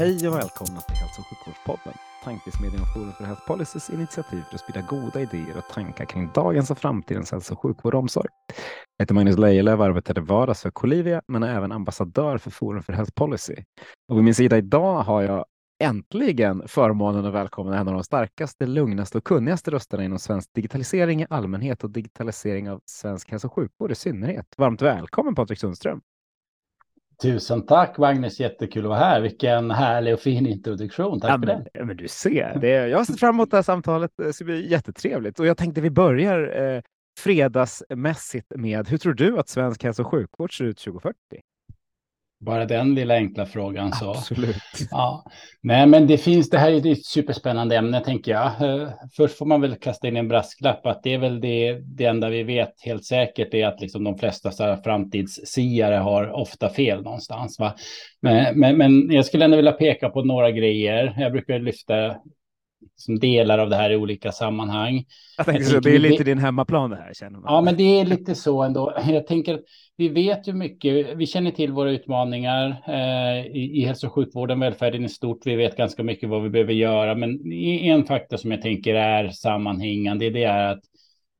Hej och välkomna till Hälso och sjukvårdspodden, Tankesmedjan Forum för Health Policys initiativ för att sprida goda idéer och tankar kring dagens och framtidens hälso och sjukvård och omsorg. Jag heter Magnus Lejelöw och arbetar i vardags för Colivia, men är även ambassadör för Forum för Health Policy. Och vid min sida idag har jag äntligen förmånen att välkomna en av de starkaste, lugnaste och kunnigaste rösterna inom svensk digitalisering i allmänhet och digitalisering av svensk hälso och sjukvård i synnerhet. Varmt välkommen Patrik Sundström. Tusen tack Magnus, jättekul att vara här. Vilken härlig och fin introduktion. Tack ja, för men, det. Men du ser, det, jag har sett fram emot det här samtalet. Det ska bli jättetrevligt och jag tänkte vi börjar eh, fredagsmässigt med hur tror du att svensk hälso och sjukvård ser ut 2040? Bara den lilla enkla frågan så. Absolut. Ja, nej, men det finns. Det här är ett superspännande ämne tänker jag. Eh, Först får man väl kasta in en brasklapp att det är väl det, det enda vi vet helt säkert är att liksom de flesta så framtidssiare har ofta fel någonstans. Va? Men, men, men jag skulle ändå vilja peka på några grejer. Jag brukar lyfta som delar av det här i olika sammanhang. Jag tänkte Jag så, det är vi- lite din hemmaplan det här känner man. Ja, men det är lite så ändå. Jag tänker att vi vet ju mycket. Vi känner till våra utmaningar eh, i, i hälso och sjukvården, välfärden i stort. Vi vet ganska mycket vad vi behöver göra, men en faktor som jag tänker är sammanhängande, det är att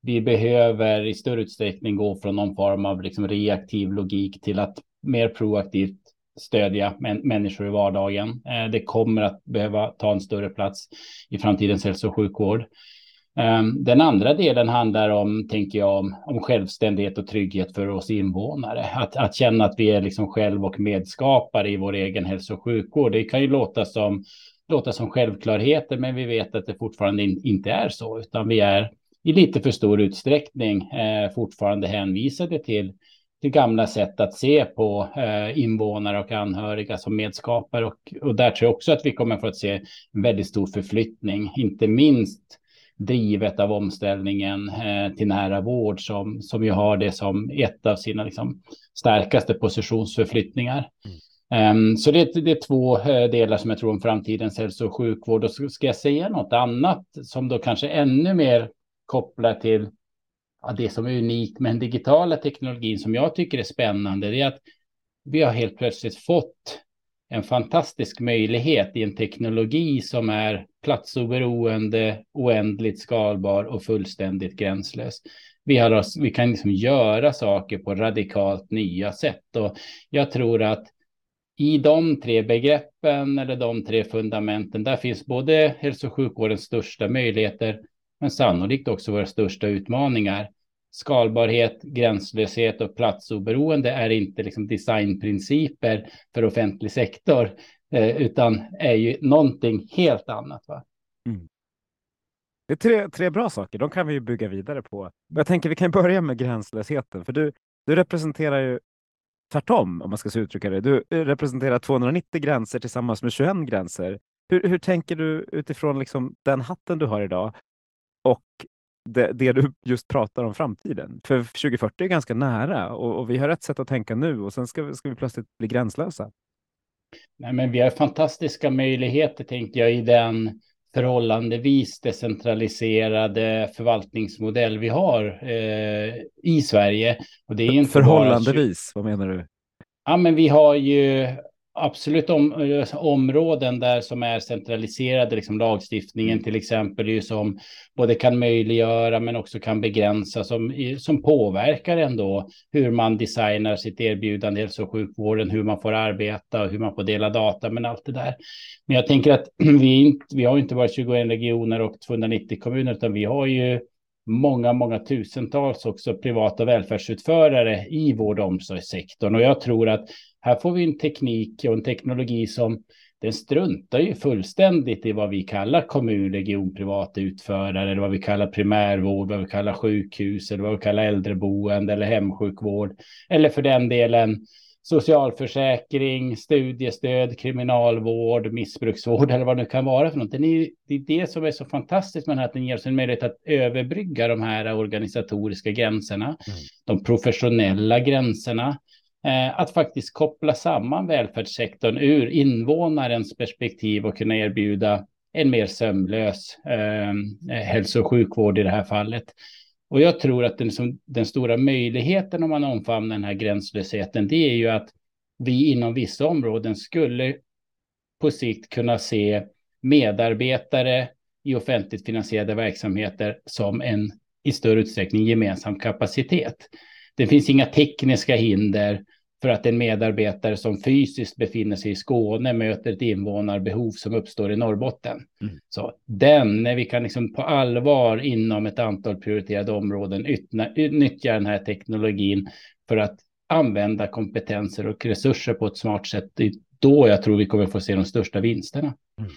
vi behöver i större utsträckning gå från någon form av liksom reaktiv logik till att mer proaktivt stödja män, människor i vardagen. Eh, det kommer att behöva ta en större plats i framtidens hälso och sjukvård. Ehm, den andra delen handlar om, tänker jag, om, om självständighet och trygghet för oss invånare. Att, att känna att vi är liksom själv och medskapare i vår egen hälso och sjukvård. Det kan ju låta som, låta som självklarheter, men vi vet att det fortfarande in, inte är så, utan vi är i lite för stor utsträckning eh, fortfarande hänvisade till, till gamla sätt att se på eh, invånare och anhöriga som medskapare. Och, och där tror jag också att vi kommer få att se en väldigt stor förflyttning, inte minst drivet av omställningen eh, till nära vård som, som ju har det som ett av sina liksom, starkaste positionsförflyttningar. Ehm, så det, är- det är två eh, delar som jag tror om framtidens hälso och sjukvård. Och ska jag säga något annat som då kanske ännu mer kopplar till ja, det som är unikt med den digitala teknologin som jag tycker är spännande. Det är att vi har helt plötsligt fått en fantastisk möjlighet i en teknologi som är platsoberoende, oändligt skalbar och fullständigt gränslös. Vi, har, vi kan liksom göra saker på radikalt nya sätt och jag tror att i de tre begreppen eller de tre fundamenten, där finns både hälso och sjukvårdens största möjligheter, men sannolikt också våra största utmaningar. Skalbarhet, gränslöshet och platsoberoende är inte liksom designprinciper för offentlig sektor, eh, utan är ju någonting helt annat. Va? Mm. Det är tre, tre bra saker, de kan vi ju bygga vidare på. Jag tänker vi kan börja med gränslösheten, för du, du representerar ju tvärtom, om man ska så uttrycka det. Du representerar 290 gränser tillsammans med 21 gränser. Hur, hur tänker du utifrån liksom den hatten du har idag och det, det du just pratar om framtiden? För 2040 är ganska nära och, och vi har ett sätt att tänka nu och sen ska vi, ska vi plötsligt bli gränslösa. Nej, men vi har fantastiska möjligheter, tänker jag, i den förhållandevis decentraliserade förvaltningsmodell vi har eh, i Sverige. Och det är inte bara- Förhållandevis, vad menar du? Ja, men vi har ju absolut om, eh, områden där som är centraliserade, liksom lagstiftningen till exempel, är ju som både kan möjliggöra men också kan begränsa, som, som påverkar ändå hur man designar sitt erbjudande i hälso och sjukvården, hur man får arbeta och hur man får dela data, men allt det där. Men jag tänker att vi, inte, vi har inte bara 21 regioner och 290 kommuner, utan vi har ju många, många tusentals också privata välfärdsutförare i vård och omsorgssektorn. Och jag tror att här får vi en teknik och en teknologi som den struntar ju fullständigt i vad vi kallar kommun, region, privata utförare, eller vad vi kallar primärvård, vad vi kallar sjukhus, eller vad vi kallar äldreboende eller hemsjukvård, eller för den delen socialförsäkring, studiestöd, kriminalvård, missbruksvård eller vad det kan vara för något. Det är, det är det som är så fantastiskt med den här, att den ger oss en möjlighet att överbrygga de här organisatoriska gränserna, mm. de professionella gränserna, eh, att faktiskt koppla samman välfärdssektorn ur invånarens perspektiv och kunna erbjuda en mer sömlös eh, hälso och sjukvård i det här fallet. Och jag tror att den, som, den stora möjligheten om man omfamnar den här gränslösheten, det är ju att vi inom vissa områden skulle på sikt kunna se medarbetare i offentligt finansierade verksamheter som en i större utsträckning gemensam kapacitet. Det finns inga tekniska hinder för att en medarbetare som fysiskt befinner sig i Skåne möter ett invånarbehov som uppstår i Norrbotten. Mm. Så den, när vi kan liksom på allvar inom ett antal prioriterade områden nyttja den här teknologin för att använda kompetenser och resurser på ett smart sätt, det är då jag tror vi kommer få se de största vinsterna. Mm.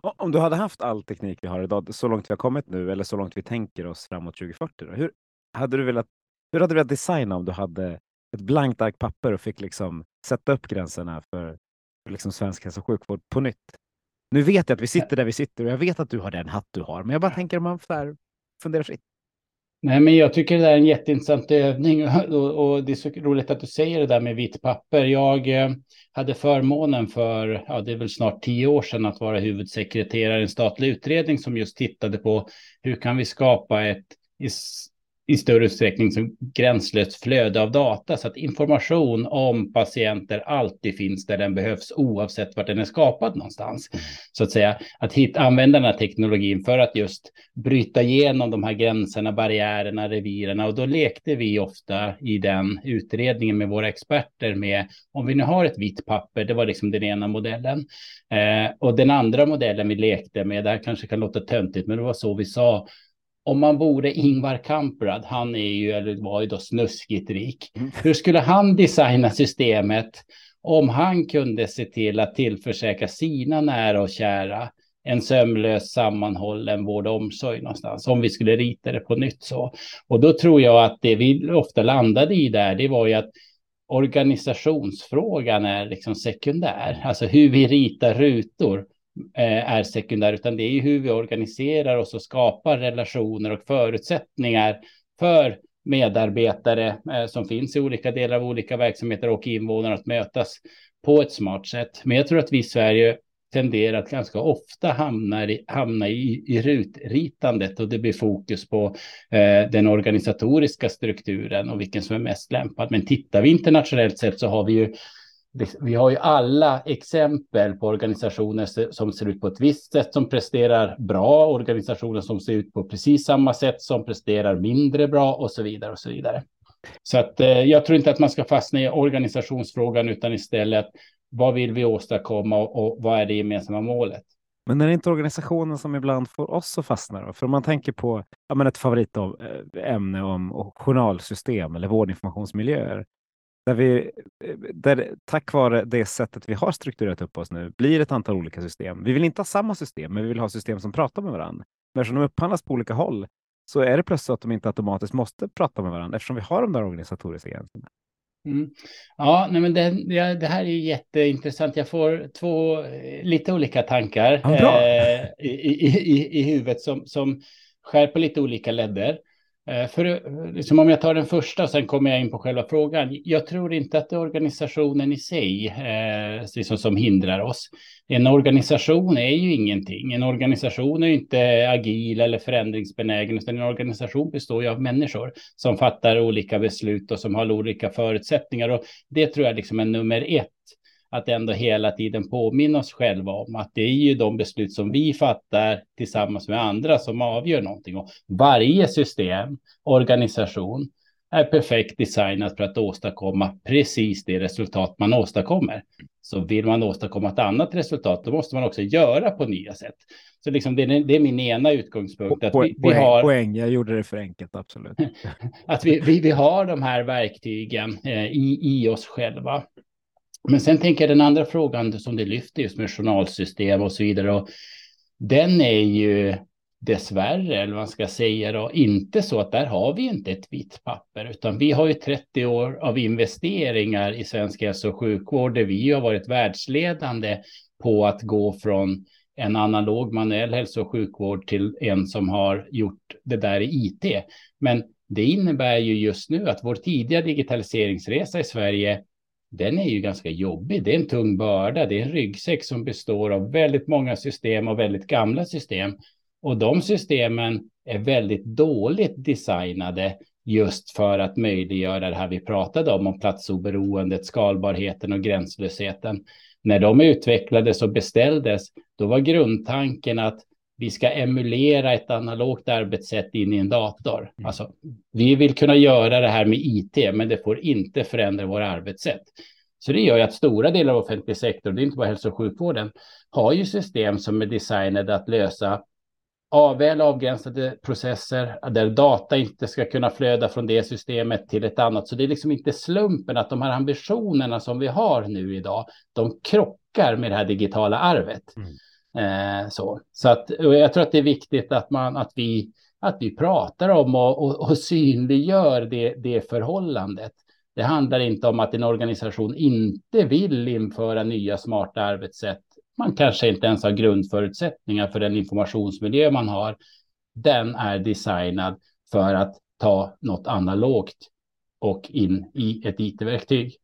Om du hade haft all teknik vi har idag, så långt vi har kommit nu, eller så långt vi tänker oss framåt 2040, då, hur hade du velat hur hade du velat designa om du hade ett blankt ark papper och fick liksom sätta upp gränserna för, för liksom svensk hälso och sjukvård på nytt. Nu vet jag att vi sitter där vi sitter och jag vet att du har den hatt du har, men jag bara tänker om man så funderar fritt. Nej, men jag tycker det är en jätteintressant övning och, och, det är så roligt att du säger det där med vitt papper. Jag eh, hade förmånen för, ja, det är väl snart tio år sedan att vara huvudsekreterare i en statlig utredning som just tittade på hur kan vi skapa ett i större utsträckning som gränslöst flöde av data så att information om patienter alltid finns där den behövs oavsett var den är skapad någonstans. Mm. Så att säga att hitta, använda den här teknologin för att just bryta igenom de här gränserna, barriärerna, revirerna och då lekte vi ofta i den utredningen med våra experter med om vi nu har ett vitt papper, det var liksom den ena modellen eh, och den andra modellen vi lekte med, det här kanske kan låta töntigt, men det var så vi sa om man vore Ingvar Kamprad, han är ju, eller var ju då snuskigt rik, hur skulle han designa systemet om han kunde se till att tillförsäkra sina nära och kära en sömlös sammanhållen vård och omsorg någonstans, om vi skulle rita det på nytt så. Och då tror jag att det vi ofta landade i där, det var ju att organisationsfrågan är liksom sekundär, alltså hur vi ritar rutor. Eh, är sekundär, utan det är ju hur vi organiserar oss och skapar relationer och förutsättningar för medarbetare eh, som finns i olika delar av olika verksamheter och invånare att mötas på ett smart sätt. Men jag tror att vi i Sverige tenderar att ganska ofta hamna i, hamna i, i rutritandet och det blir fokus på eh, den organisatoriska strukturen och vilken som är mest lämpad. Men tittar vi internationellt sett så har vi ju vi har ju alla exempel på organisationer som ser ut på ett visst sätt som presterar bra, organisationer som ser ut på precis samma sätt som presterar mindre bra och så vidare och så vidare. Så att eh, jag tror inte att man ska fastna i organisationsfrågan utan istället vad vill vi åstadkomma och, och vad är det gemensamma målet? Men är det inte organisationen som ibland får oss att fastna? Då? För om man tänker på ja, men ett favoritämne eh, om journalsystem eller vårdinformationsmiljöer där vi, där tack vare det sättet vi har strukturerat upp oss nu blir ett antal olika system. Vi vill inte ha samma system, men vi vill ha system som pratar med varandra. Men eftersom de upphandlas på olika håll så är det plötsligt så att de inte automatiskt måste prata med varandra eftersom vi har de där organisatoriska gränserna. Mm. Ja, nej, men det, det, här är jätteintressant. Jag får två lite olika tankar ja, eh, i, i, i, i huvudet som, som skär på lite olika ledder. Eh, för, eh, liksom om jag tar den första och sen kommer jag in på själva frågan. Jag tror inte att det är organisationen i sig eh, liksom som hindrar oss. En organisation är ju ingenting. En organisation är inte agil eller förändringsbenägen, utan en organisation består ju av människor som fattar olika beslut och som har olika förutsättningar. Och det tror jag liksom är nummer ett att ändå hela tiden påminna oss själva om att det är ju de beslut som vi fattar tillsammans med andra som avgör någonting. Och varje system, organisation, är perfekt designat för att åstadkomma precis det resultat man åstadkommer. Så vill man åstadkomma ett annat resultat, då måste man också göra på nya sätt. Så liksom det, är, det är min ena utgångspunkt. Att vi, vi har, poäng, jag gjorde det för enkelt, absolut. att vi, vi, vi har de här verktygen eh, i, i oss själva. Men sen tänker jag den andra frågan som du lyfter just med journalsystem och så vidare. Och den är ju dessvärre, eller vad man ska säga då, inte så att där har vi inte ett vitt papper, utan vi har ju 30 år av investeringar i svensk hälso och sjukvård där vi har varit världsledande på att gå från en analog manuell hälso och sjukvård till en som har gjort det där i IT. Men det innebär ju just nu att vår tidiga digitaliseringsresa i Sverige, den är ju ganska jobbig. Det är en tung börda. Det är en ryggsäck som består av väldigt många system och väldigt gamla system. Och de systemen är väldigt dåligt designade just för att möjliggöra det här vi pratade om, om platsoberoendet, skalbarheten och gränslösheten. När de utvecklades och beställdes, då var grundtanken att vi ska emulera ett analogt arbetssätt in i en dator. Mm. Alltså, vi vill kunna göra det här med IT, men det får inte förändra våra arbetssätt. Så det gör ju att stora delar av offentlig sektor, det är inte bara hälso och sjukvården, har ju system som är designade att lösa väl avgränsade processer där data inte ska kunna flöda från det systemet till ett annat. Så det är liksom inte slumpen att de här ambitionerna som vi har nu idag, de krockar med det här digitala arvet. Mm. Eh, så så att, jag tror att det är viktigt att, man, att, vi, att vi pratar om och, och, och synliggör det, det förhållandet. Det handlar inte om att en organisation inte vill införa nya smarta arbetssätt man kanske inte ens har grundförutsättningar för den informationsmiljö man har. Den är designad för att ta något analogt och in i ett it-verktyg.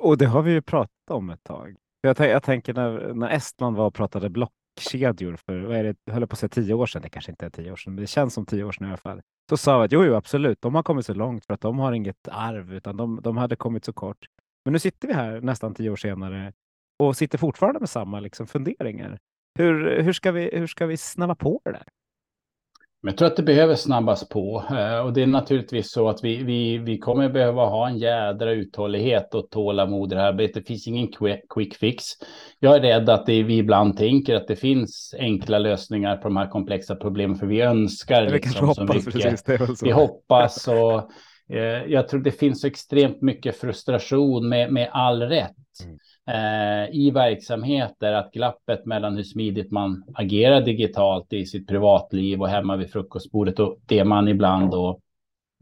Och det har vi ju pratat om ett tag. Jag, jag tänker när, när Estland var och pratade blockkedjor för, vad är det, jag höll på att säga tio år sedan, det kanske inte är tio år sedan, men det känns som tio år sedan i alla fall. Så sa vi att jo, jo, absolut, de har kommit så långt för att de har inget arv, utan de, de hade kommit så kort. Men nu sitter vi här nästan tio år senare och sitter fortfarande med samma liksom, funderingar. Hur, hur, ska vi, hur ska vi snabba på det där? Jag tror att det behöver snabbas på eh, och det är naturligtvis så att vi, vi, vi kommer behöva ha en jädra uthållighet och tålamod i det här arbetet. Det finns ingen quick fix. Jag är rädd att det, vi ibland tänker att det finns enkla lösningar på de här komplexa problemen, för vi önskar liksom så mycket. Precis, vi hoppas och jag tror det finns extremt mycket frustration med, med all rätt. Mm eh, i verksamheter att glappet mellan hur smidigt man agerar digitalt i sitt privatliv och hemma vid frukostbordet och det man ibland då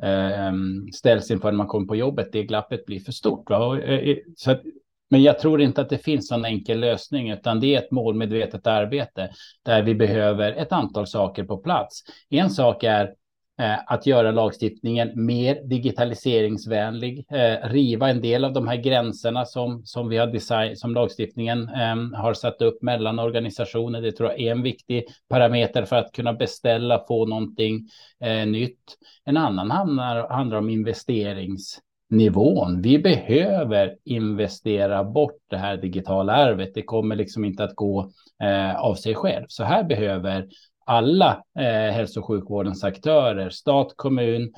eh, ställs inför när man kommer på jobbet, det glappet blir för stort. Va? Eh, så att, men jag tror inte att det finns någon enkel lösning, utan det är ett målmedvetet arbete där vi behöver ett antal saker på plats. En sak är Eh, Eh, att göra lagstiftningen mer digitaliseringsvänlig, eh, riva en del av de här gränserna som, som vi har design, som lagstiftningen eh, har satt upp mellan organisationer. Det tror jag är en viktig parameter för att kunna beställa, få någonting eh, nytt. En annan handlar, handlar om investeringsnivån. Vi behöver investera bort det här digitala arvet. Det kommer liksom inte att gå eh, av sig själv. Så här behöver alla eh, hälso och sjukvårdens aktörer, stat, kommun,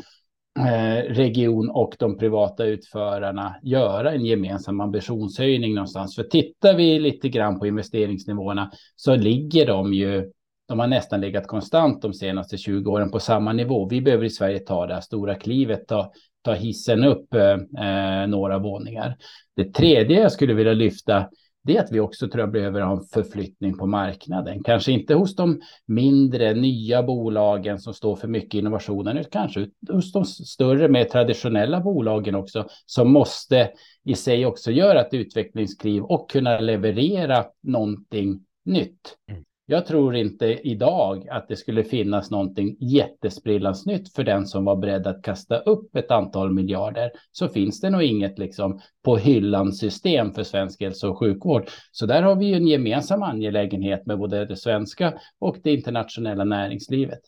eh, region och de privata utförarna göra en gemensam ambitionshöjning någonstans. För tittar vi lite grann på investeringsnivåerna så ligger de ju de har nästan legat konstant de senaste 20 åren på samma nivå. Vi behöver i Sverige ta det här stora klivet, ta, ta hissen upp eh, eh några våningar. Det tredje jag skulle vilja lyfta det är att vi också tror jag behöver ha en förflyttning på marknaden. Kanske inte hos de mindre nya bolagen som står för mycket innovationer, utan kanske hos de större, mer traditionella bolagen också, som måste i sig också göra ett utvecklingskliv och kunna leverera någonting nytt. Mm. Jag tror inte idag att det skulle finnas någonting jättesprillans nytt för den som var beredd att kasta upp ett antal miljarder. Så finns det nog inget liksom på hyllan system för svensk hälso och sjukvård. Så där har vi ju en gemensam angelägenhet med både det svenska och det internationella näringslivet.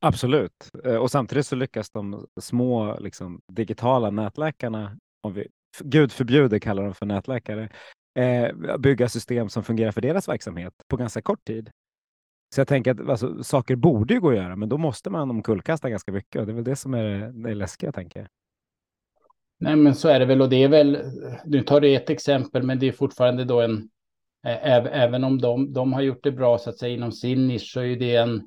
Absolut. Eh, och samtidigt så lyckas de små liksom, digitala nätläkarna, om vi Gud förbjuder kallar dem för nätläkare, eh, bygga system som fungerar för deras verksamhet på ganska kort tid. Så jag tänker att alltså, saker borde ju gå att göra, men då måste man omkullkasta ganska mycket och det är väl det som är det läskiga, tänker jag. Nej, men så är det väl och det är väl, nu tar du ett exempel, men det är fortfarande då en, Även om de, de har gjort det bra så att säga inom sin nisch så är det en,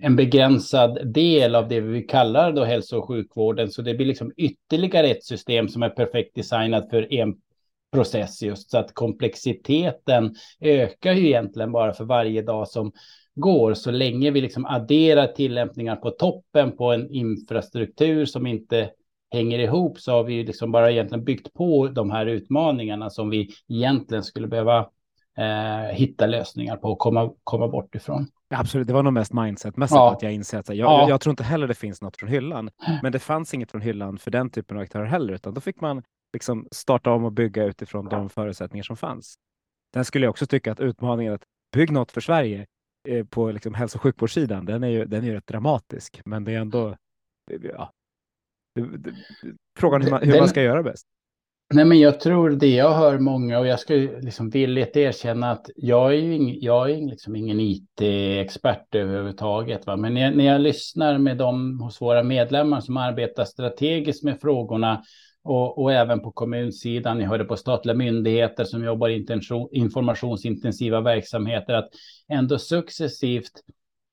en begränsad del av det vi kallar då hälso och sjukvården. Så det blir liksom ytterligare ett system som är perfekt designat för en process just så att komplexiteten ökar ju egentligen bara för varje dag som går så länge vi liksom adderar tillämpningar på toppen på en infrastruktur som inte hänger ihop så har vi liksom bara egentligen byggt på de här utmaningarna som vi egentligen skulle behöva eh, hitta lösningar på och komma, komma bort ifrån. Absolut, det var nog mest mindsetmässigt ja. att jag inser att jag, ja. jag, tror inte heller det finns något från hyllan. Men det fanns inget från hyllan för den typen av aktörer heller, utan då fick man liksom starta om och bygga utifrån de förutsättningar som fanns. Sen skulle jag också tycka att utmaningen att bygga något för Sverige eh, på liksom hälso och sjukvårdssidan, den är ju, den är ju rätt dramatisk, men det är ändå ja, det, det, frågan hur man, hur den, man ska göra bäst. Nej, men jag tror det jag hör många och jag ska liksom villigt erkänna att jag är ju ing, jag är liksom ingen IT-expert överhuvudtaget. Va? Men när jag, när jag lyssnar med dem hos våra medlemmar som arbetar strategiskt med frågorna och, och, även på kommunsidan. ni hörde på statliga myndigheter som jobbar i informationsintensiva verksamheter att ändå successivt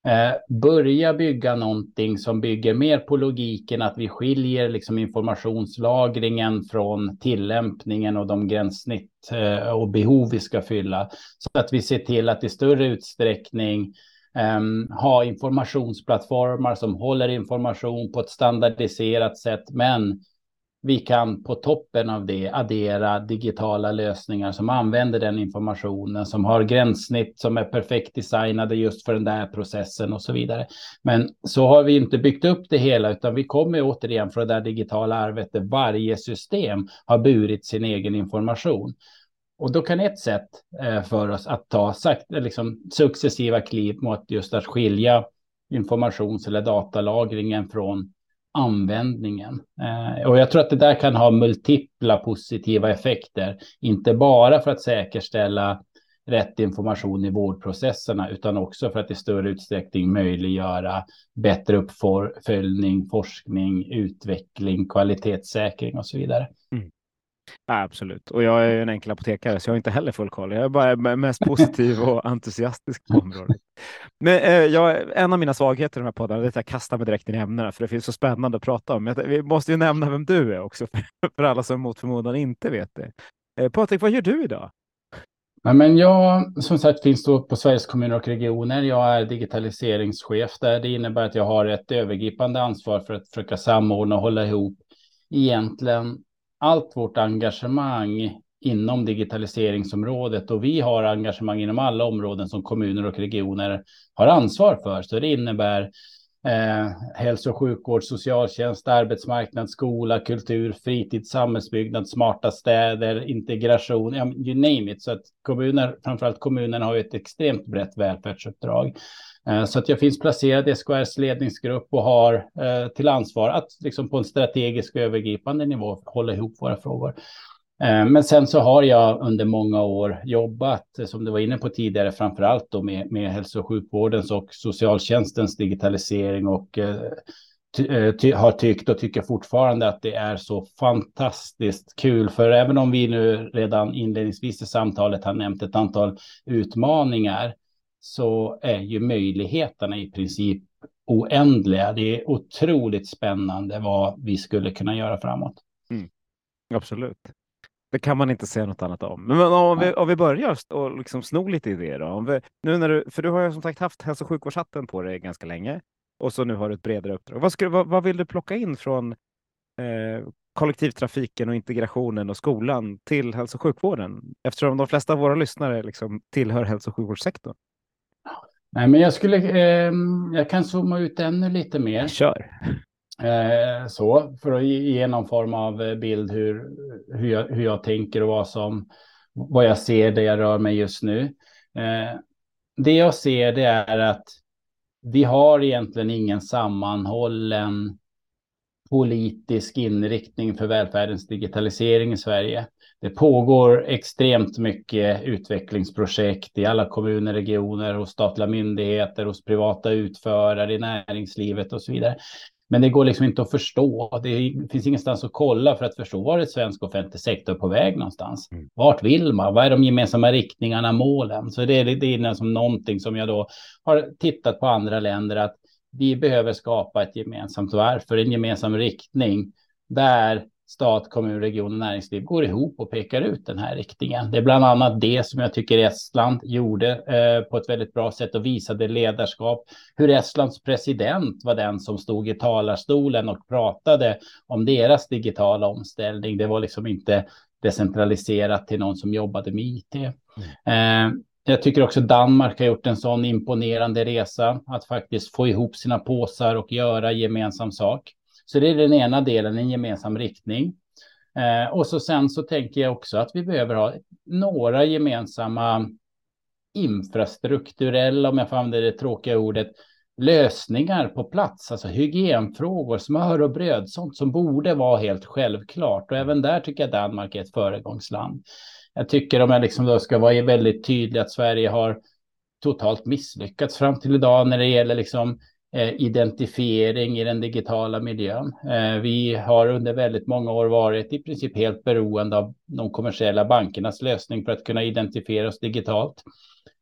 eh, börja bygga någonting som bygger mer på logiken att vi skiljer liksom informationslagringen från tillämpningen och de gränssnitt eh, och behov vi ska fylla. Så att vi ser till att i större utsträckning Um, ha informationsplattformar som håller information på ett standardiserat sätt, men vi kan på toppen av det addera digitala lösningar som använder den informationen, som har gränssnitt som är perfekt designade just för den där processen och så vidare. Men så har vi inte byggt upp det hela, utan vi kommer återigen från det där digitala arvet där varje system har burit sin egen information. Och då kan ett sätt eh, för oss att ta sagt, eh, liksom, successiva kliv mot just att skilja informations eller datalagringen från användningen. Eh, och jag tror att det där kan ha multipla positiva effekter, inte bara för att säkerställa rätt information i vårdprocesserna, utan också för att i större utsträckning möjliggöra bättre uppföljning, forskning, utveckling, kvalitetssäkring och så vidare. Mm. Ja, absolut. Och jag är en enkel apotekare, så jag har inte heller full koll. Jag är bara mest positiv och entusiastisk på området. Men eh, jag, en av mina svagheter i de här poddarna är att jag kastar mig direkt in i ämnena, för det finns så spännande att prata om. Vi måste ju nämna vem du är också, för alla som mot förmodan inte vet det. Eh, Patrik, vad gör du idag? Ja, men jag som sagt finns då på Sveriges kommuner och regioner. Jag är digitaliseringschef där. Det innebär att jag har ett övergripande ansvar för att försöka samordna och hålla ihop egentligen allt vårt engagemang inom digitaliseringsområdet och vi har engagemang inom alla områden som kommuner och regioner har ansvar för. Så det innebär eh, hälso och sjukvård, socialtjänst, arbetsmarknad, skola, kultur, fritid, samhällsbyggnad, smarta städer, integration, ja, you name it. Så att kommuner, framförallt kommunerna har ju ett extremt brett välfärdsuppdrag. Eh, så att jag finns placerad i SKRs ledningsgrupp och har eh, till ansvar att liksom på en strategisk övergripande nivå hålla ihop våra frågor. Eh, men sen så har jag under många år jobbat, eh, som du var inne på tidigare, framför allt då med, med hälso och sjukvårdens och socialtjänstens digitalisering och eh, ty, ty, har tyckt och tycker fortfarande att det är så fantastiskt kul. För även om vi nu redan inledningsvis i samtalet har nämnt ett antal utmaningar så är ju möjligheterna i princip oändliga. Det är otroligt spännande vad vi skulle kunna göra framåt. Mm. Absolut. Det kan man inte säga något annat om. Men om vi, om vi börjar och liksom sno lite i det då. Om vi, nu när du, för du har ju som sagt haft hälso och sjukvårdshatten på dig ganska länge och så nu har du ett bredare uppdrag. Vad, skulle, vad, vad vill du plocka in från eh, kollektivtrafiken och integrationen och skolan till hälso och sjukvården? Eftersom de flesta av våra lyssnare liksom tillhör hälso och sjukvårdssektorn. Nej, men jag skulle, eh, jag kan zooma ut ännu lite mer. Kör. Eh, så, för att ge någon form av eh, bild hur, hur, jag, hur jag tänker och vad som, vad jag ser där jag rör mig just nu. Eh, det jag ser det är att vi har egentligen ingen sammanhållen politisk inriktning för välfärdens digitalisering i Sverige. Det pågår extremt mycket utvecklingsprojekt i alla kommuner, regioner, hos statliga myndigheter, hos privata utförare i näringslivet och så vidare. Men det går liksom inte att förstå. Det finns ingenstans att kolla för att förstå var är svensk offentlig sektor på väg någonstans. Mm. Vart vill man? Vad är de gemensamma riktningarna, målen? Så det är, det är som någonting som jag då har tittat på andra länder att vi behöver skapa ett gemensamt varför, en gemensam riktning där stat, kommun, region och näringsliv går ihop och pekar ut den här riktningen. Det är bland annat det som jag tycker Estland gjorde eh, på ett väldigt bra sätt och visade ledarskap. Hur Estlands president var den som stod i talarstolen och pratade om deras digitala omställning. Det var liksom inte decentraliserat till någon som jobbade med IT. Mm. Eh, jag tycker också Danmark har gjort en sån imponerande resa att faktiskt få ihop sina påsar och göra gemensam sak. Så det är den ena delen, en gemensam riktning. Eh, och så sen så tänker jag också att vi behöver ha några gemensamma infrastrukturella, om jag får använda det tråkiga ordet, lösningar på plats, alltså hygienfrågor, smör och bröd, sånt som borde vara helt självklart. Och även där tycker jag Danmark är ett föregångsland. Jag tycker om jag liksom då ska vara väldigt tydlig att Sverige har totalt misslyckats fram till idag när det gäller liksom Eh, identifiering i den digitala miljön. Eh, vi har under väldigt många år varit i princip helt beroende av de kommersiella bankernas lösning för att kunna identifiera oss digitalt.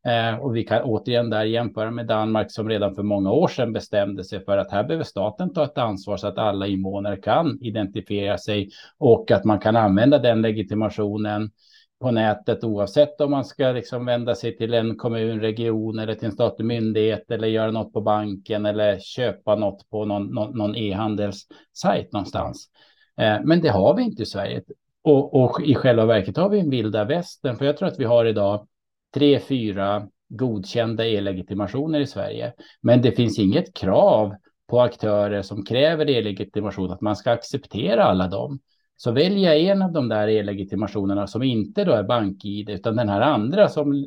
Eh, och vi kan återigen där jämföra med Danmark som redan för många år sedan bestämde sig för att här behöver staten ta ett ansvar så att alla invånare kan identifiera sig och att man kan använda den legitimationen på nätet oavsett om man ska liksom vända sig till en kommun, region eller till en statlig myndighet eller göra något på banken eller köpa något på någon, någon, någon e-handelssajt någonstans. Eh, men det har vi inte i Sverige. Och, och, i själva verket har vi en vilda västern, för jag tror att vi har idag tre, fyra godkända e-legitimationer i Sverige. Men det finns inget krav på aktörer som kräver e-legitimation att man ska acceptera alla dem. Så väljer jag en av de där e-legitimationerna som inte då är bank-id utan den här andra som,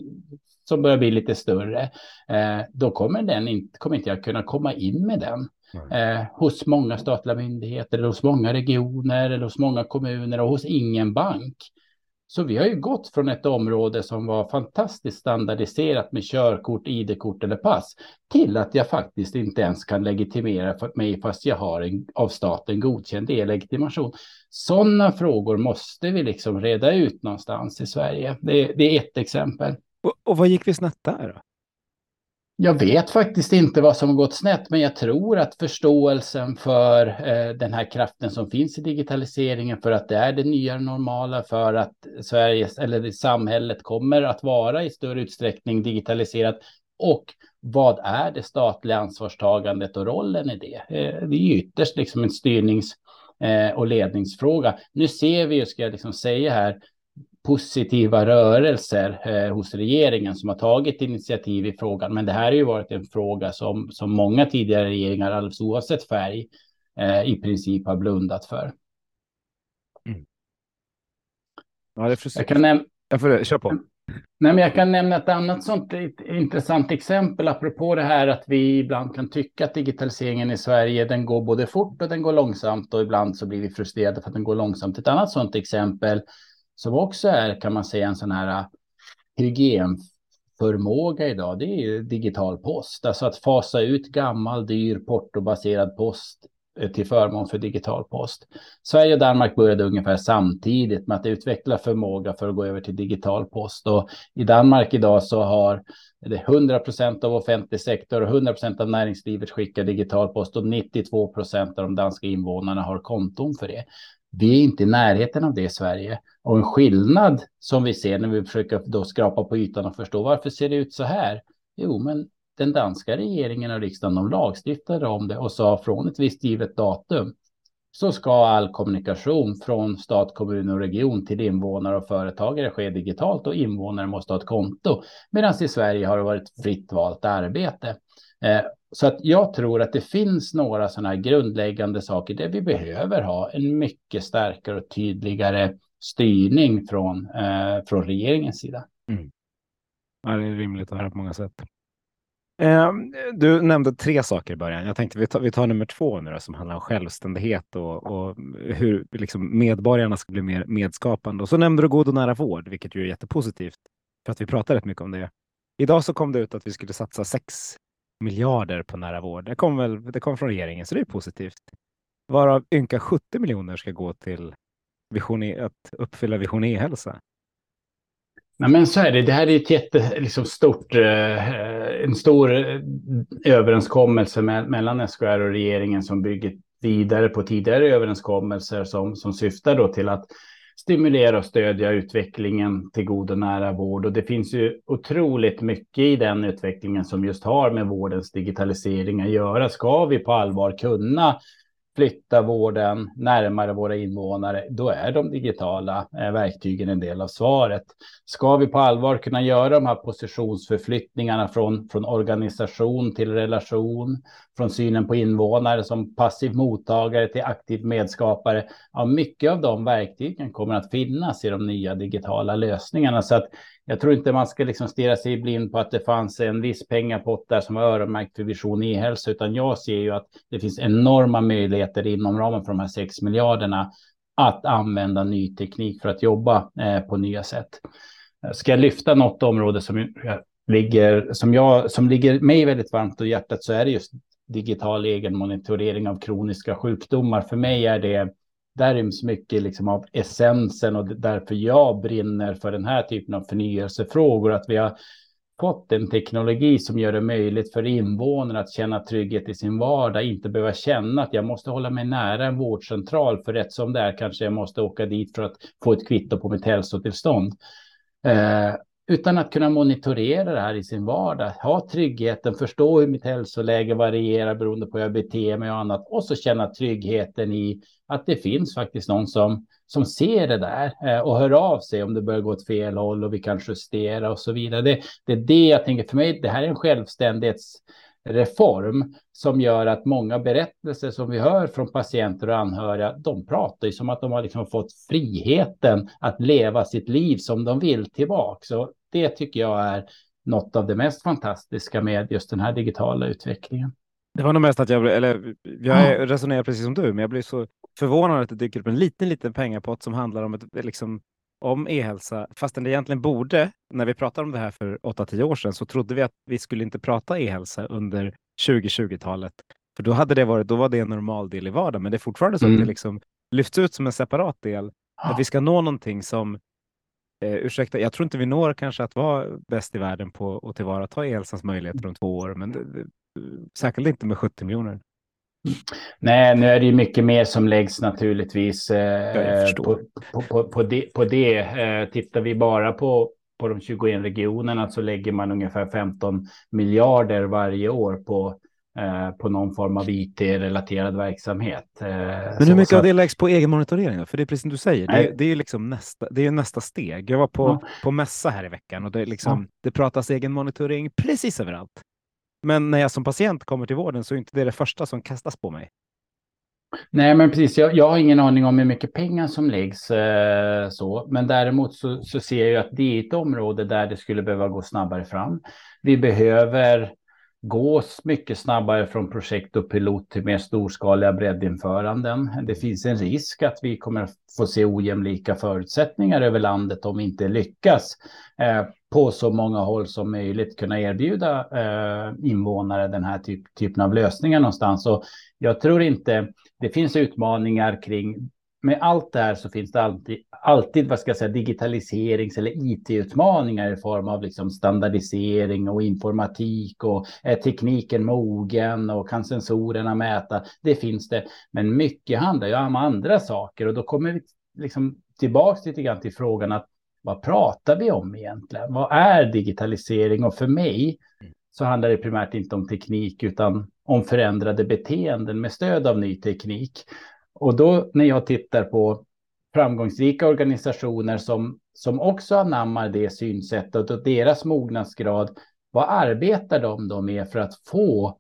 som börjar bli lite större, eh, då kommer, den inte, kommer inte jag kunna komma in med den. Eh, hos många statliga myndigheter, eller hos många regioner, eller hos många kommuner och hos ingen bank. Så vi har ju gått från ett område som var fantastiskt standardiserat med körkort, ID-kort eller pass till att jag faktiskt inte ens kan legitimera mig fast jag har en av staten godkänd e-legitimation. Sådana frågor måste vi liksom reda ut någonstans i Sverige. Det, det är ett exempel. Och, och vad gick vi snett där? Då? Jag vet faktiskt inte vad som gått snett, men jag tror att förståelsen för eh, den här kraften som finns i digitaliseringen, för att det är det nya normala, för att Sveriges eller samhället kommer att vara i större utsträckning digitaliserat och vad är det statliga ansvarstagandet och rollen i det? Eh, det är ytterst liksom en styrnings eh, och ledningsfråga. Nu ser vi ju, ska jag liksom säga här, positiva rörelser eh, hos regeringen som har tagit initiativ i frågan. Men det här har ju varit en fråga som, som många tidigare regeringar, alldeles oavsett färg, eh, i princip har blundat för. Mm. Ja, det är jag kan nämna... Jag får kör på. Nej, men jag kan nämna ett annat sånt intressant exempel apropå det här att vi ibland kan tycka att digitaliseringen i Sverige den går både fort och den går långsamt och ibland så blir vi frustrerade för att den går långsamt. Ett annat sånt exempel som också är kan man säga en sån här äh, hygienförmåga idag, det är ju digital post. Alltså att fasa ut gammal dyr portobaserad post eh, till förmån för digital post. Sverige och Danmark började ungefär samtidigt med att utveckla förmåga för att gå över till digital post. Och I Danmark idag så har 100 procent av offentlig sektor och 100 procent av näringslivet skickar digital post och 92 procent av de danska invånarna har konton för det. Vi är inte i närheten av det i Sverige. Och en skillnad som vi ser när vi försöker då skrapa på ytan och förstå varför ser det ut så här? Jo, men den danska regeringen och riksdagen de lagstiftade om det och sa från ett visst givet datum så ska all kommunikation från stat, kommun och region till invånare och företagare ske digitalt och invånare måste ha ett konto. Medan i Sverige har det varit fritt valt arbete. Eh, så att jag tror att det finns några sådana här grundläggande saker där vi behöver ha en mycket starkare och tydligare styrning från, eh, från regeringens sida. Mm. Ja, det är rimligt att höra på många sätt. Eh, du nämnde tre saker i början. Jag tänkte vi tar, vi tar nummer två nu då, som handlar om självständighet och, och hur liksom, medborgarna ska bli mer medskapande. Och så nämnde du god och nära vård, vilket ju är jättepositivt för att vi pratar rätt mycket om det. Idag så kom det ut att vi skulle satsa 6 miljarder på nära vård. Det kom, väl, det kom från regeringen, så det är positivt. Varav ynka 70 miljoner ska gå till vision e, att uppfylla Vision e-hälsa. Nej, men så är det. Det här är ett jätte, liksom stort, eh, eh en stor eh, överenskommelse med, mellan SKR och regeringen som bygger vidare på tidigare överenskommelser som, som syftar då till att stimulera och stödja utvecklingen till god och nära vård. Och det finns ju otroligt mycket i den utvecklingen som just har med vårdens digitalisering att göra. Ska vi på allvar kunna flytta vården närmare våra invånare, då är de digitala eh, verktygen en del av svaret. Ska vi på allvar kunna göra de här positionsförflyttningarna från, från organisation till relation, från synen på invånare som passiv mottagare till aktiv medskapare, ja, mycket av de verktygen kommer att finnas i de nya digitala lösningarna. Så att jag tror inte man ska liksom stirra sig blind på att det fanns en viss pengapott där som var öronmärkt för Vision e-hälsa, utan jag ser ju att det finns enorma möjligheter inom ramen för de här 6 miljarderna att använda ny teknik för att jobba eh, på nya sätt. Ska jag lyfta något område som eh, ligger, som, jag, som ligger mig väldigt varmt och hjärtat så är det just digital egenmonitorering av kroniska sjukdomar. För mig är det där ryms mycket liksom av essensen och därför jag brinner för den här typen av förnyelsefrågor. Att vi har fått en teknologi som gör det möjligt för invånarna att känna trygghet i sin vardag, inte behöva känna att jag måste hålla mig nära en vårdcentral för rätt som det är kanske jag måste åka dit för att få ett kvitto på mitt hälsotillstånd. Eh, utan att kunna monitorera det här i sin vardag, ha tryggheten, förstå hur mitt hälsoläge varierar beroende på hur jag beter mig och annat och så känna tryggheten i att det finns faktiskt någon som, som ser det där eh, och hör av sig om det börjar gå åt fel håll och vi kan justera och så vidare. Det, det är det jag tänker för mig. Det här är en självständighets självständighetsreform som gör att många berättelser som vi hör från patienter och anhöriga, de pratar ju som att de har liksom fått friheten att leva sitt liv som de vill tillbaka. Så det tycker jag är något av det mest fantastiska med just den här digitala utvecklingen. Det var nog mest att jag, eller jag resonerar precis som du, men jag blir så förvånad att det dyker upp en liten, liten pengapott som handlar om, ett, liksom, om e-hälsa, fastän det egentligen borde, när vi pratade om det här för 8-10 år sedan, så trodde vi att vi skulle inte prata e-hälsa under 2020-talet. För då hade det varit, då var det en normal del i vardagen, men det är fortfarande så mm. att det mm. liksom lyfts ut som en separat del. Att vi ska nå någonting som Eh, ursäkta, jag tror inte vi når kanske att vara bäst i världen på att tillvarata e-hälsans möjligheter om två år, men det, det, säkert inte med 70 miljoner. Nej, nu är det ju mycket mer som läggs naturligtvis eh, på, på, på, på, det. På det. Eh, tittar vi bara på, på de 21 regionerna så lägger man ungefär 15 miljarder varje år på Eh, på någon form av IT-relaterad verksamhet. Eh, Men hur mycket så, av det läggs på egen monitorering? För det är precis som du säger, det, det, är liksom nästa, det är nästa steg. Jag var på, ja. på mässa här i veckan och det, liksom, ja. det pratas egen monitorering precis överallt. Men när jag som patient kommer till vården så är inte det det första som kastas på mig. Nej, men precis. Jag, jag har ingen aning om hur mycket pengar som läggs eh, så, men däremot så, så ser jag ju att det är ett område där det skulle behöva gå snabbare fram. Vi behöver gå mycket snabbare från projekt och pilot till mer storskaliga breddinföranden. Det finns en risk att vi kommer få se ojämlika förutsättningar över landet om vi inte lyckas eh, på så många håll som möjligt kunna erbjuda eh, invånare den här typ, typen av lösningar någonstans. Och jag tror inte det finns utmaningar kring med allt det här så finns det alltid, alltid vad ska jag säga, digitaliserings eller IT-utmaningar i form av liksom standardisering och informatik och är tekniken mogen och kan sensorerna mäta? Det finns det, men mycket handlar ju om andra saker och då kommer vi liksom tillbaks lite grann till frågan att vad pratar vi om egentligen? Vad är digitalisering? Och för mig så handlar det primärt inte om teknik utan om förändrade beteenden med stöd av ny teknik. Och då när jag tittar på framgångsrika organisationer som, som också anammar det synsättet och deras mognadsgrad, vad arbetar de då med för att få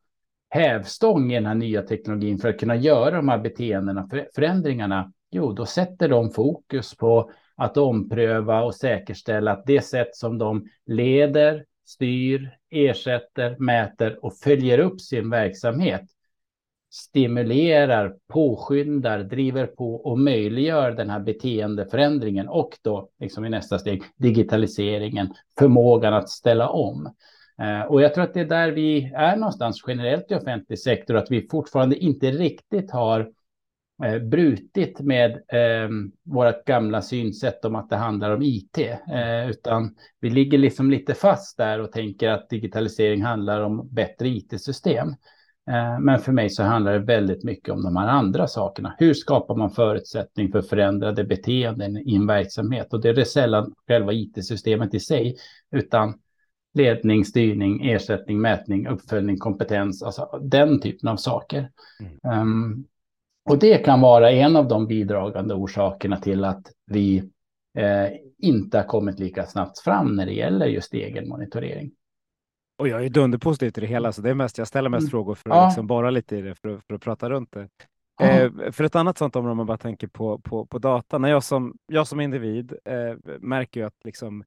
hävstång i den här nya teknologin för att kunna göra de här beteendena, förändringarna? Jo, då sätter de fokus på att ompröva och säkerställa att det sätt som de leder, styr, ersätter, mäter och följer upp sin verksamhet stimulerar, påskyndar, driver på och möjliggör den här beteendeförändringen och då liksom i nästa steg digitaliseringen, förmågan att ställa om. Eh, och jag tror att det är där vi är någonstans generellt i offentlig sektor, att vi fortfarande inte riktigt har eh, brutit med eh, vårt gamla synsätt om att det handlar om IT, eh, utan vi ligger liksom lite fast där och tänker att digitalisering handlar om bättre IT-system. Eh, men för mig så handlar det väldigt mycket om de här andra sakerna. Hur skapar man förutsättning för förändrade beteenden i en verksamhet? Och det är sällan själva IT-systemet i sig, utan ledning, styrning, ersättning, mätning, uppföljning, kompetens, alltså den typen av saker. Mm. Um, och det kan vara en av de bidragande orsakerna till att vi eh, inte har kommit lika snabbt fram när det gäller just egen monitorering. Och jag är dunderpositiv till det hela, så det är mest jag ställer mest mm. frågor för att ja. liksom bara lite i det, för, för att prata runt det. Eh, för ett annat sånt område, om man bara tänker på, på, på data, när jag som, jag som individ eh, märker ju att liksom,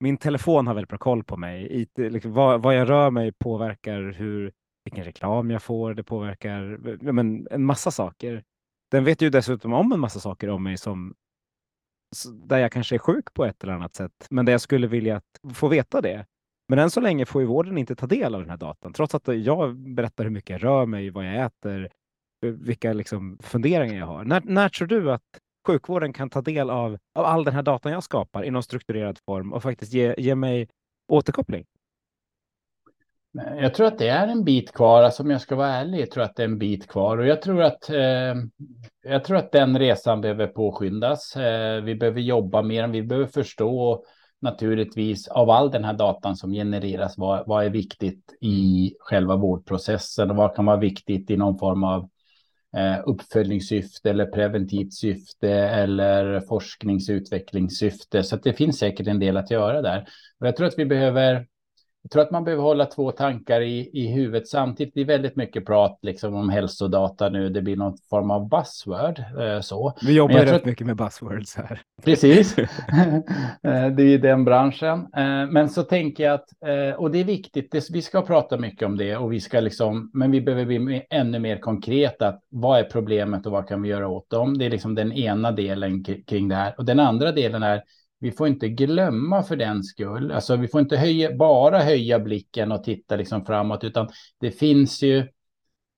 min telefon har väldigt bra koll på mig. IT, liksom, vad, vad jag rör mig påverkar hur, vilken reklam jag får, det påverkar men, en massa saker. Den vet ju dessutom om en massa saker om mig som där jag kanske är sjuk på ett eller annat sätt, men där jag skulle vilja få veta det. Men än så länge får ju vården inte ta del av den här datan, trots att jag berättar hur mycket jag rör mig, vad jag äter, eh, vilka liksom funderingar jag har. När, när tror du att sjukvården kan ta del av, av all den här datan jag skapar i någon strukturerad form och faktiskt ge, ge mig återkoppling? Jag tror att det är en bit kvar, alltså om jag ska vara ärlig, jag tror att det är en bit kvar och jag tror att eh, jag tror att den resan behöver påskyndas. Eh, vi behöver jobba mer, vi behöver förstå naturligtvis av all den här datan som genereras, vad, vad är viktigt i själva vårdprocessen och vad kan vara viktigt i någon form av eh, uppföljningssyfte eller preventivt syfte eller forskningsutvecklingssyfte. Så det finns säkert en del att göra där. Och jag tror att vi behöver jag tror att man behöver hålla två tankar i, i huvudet samtidigt. Det är väldigt mycket prat liksom, om hälsodata nu. Det blir någon form av buzzword. Eh, så. Vi jobbar rätt att... mycket med buzzwords här. Precis. Eh, det är den branschen. Eh, men så tänker jag att, eh, och det är viktigt, det, vi ska prata mycket om det och vi ska liksom, men vi behöver bli ännu mer konkreta. Vad är problemet och vad kan vi göra åt dem? Det är liksom den ena delen kring det här. Och den andra delen är vi får inte glömma för den skull, alltså vi får inte höja, bara höja blicken och titta liksom framåt, utan det finns ju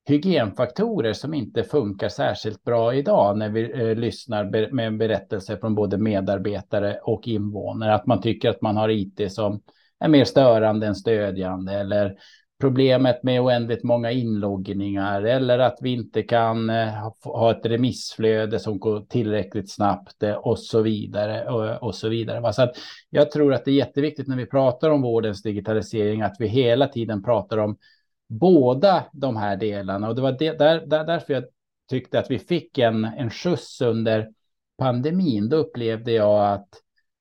hygienfaktorer som inte funkar särskilt bra idag när vi eh, lyssnar med berättelser från både medarbetare och invånare. Att man tycker att man har IT som är mer störande än stödjande eller problemet med oändligt många inloggningar eller att vi inte kan eh, ha ett remissflöde som går tillräckligt snabbt eh, och så vidare och, så vidare. Så att jag tror att det är jätteviktigt när vi pratar om vårdens digitalisering att vi hela tiden pratar om båda de här delarna och det var det, där, där, därför jag tyckte att vi fick en, en skjuts under pandemin. Då upplevde jag att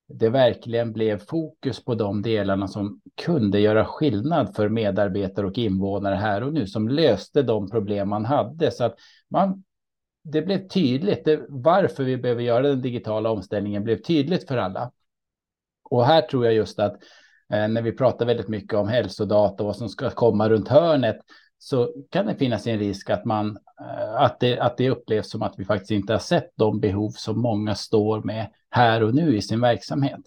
det verkligen blev fokus på de delarna som kunde göra skillnad för medarbetare och invånare här och nu, som löste de problem man hade. Så att man, det blev tydligt det, varför vi behöver göra den digitala omställningen blev tydligt för alla. Och här tror jag just att eh, när vi pratar väldigt mycket om hälsodata och vad som ska komma runt hörnet så kan det finnas en risk att, man, eh, att, det, att det upplevs som att vi faktiskt inte har sett de behov som många står med här och nu i sin verksamhet.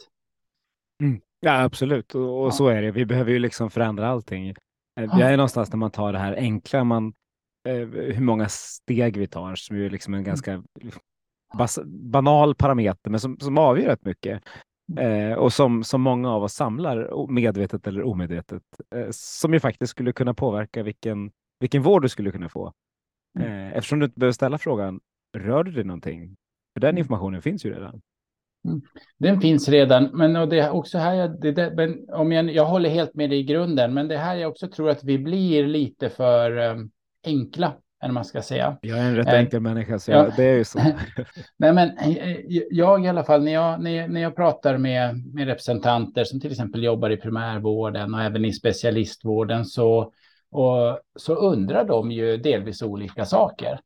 Mm. Ja, absolut. Och, och så är det. Vi behöver ju liksom förändra allting. Eh, jag är någonstans när man tar det här enkla, man, eh, hur många steg vi tar, som är liksom en ganska bas, banal parameter, men som, som avgör rätt mycket. Eh, och som, som många av oss samlar medvetet eller omedvetet, eh, som ju faktiskt skulle kunna påverka vilken, vilken vård du skulle kunna få. Mm. Eh, eftersom du inte behöver ställa frågan, rör du dig någonting? För den mm. informationen finns ju redan. Mm. Den finns redan, men och det är också här jag, det, det, men om jag, jag håller helt med dig i grunden, men det här jag också tror att vi blir lite för um, enkla än man ska säga. Jag är en rätt enkel äh, människa, så jag, ja. det är ju så. Nej, men eh, jag i alla fall, när jag, när jag, när jag pratar med, med representanter som till exempel jobbar i primärvården och även i specialistvården så, och, så undrar de ju delvis olika saker.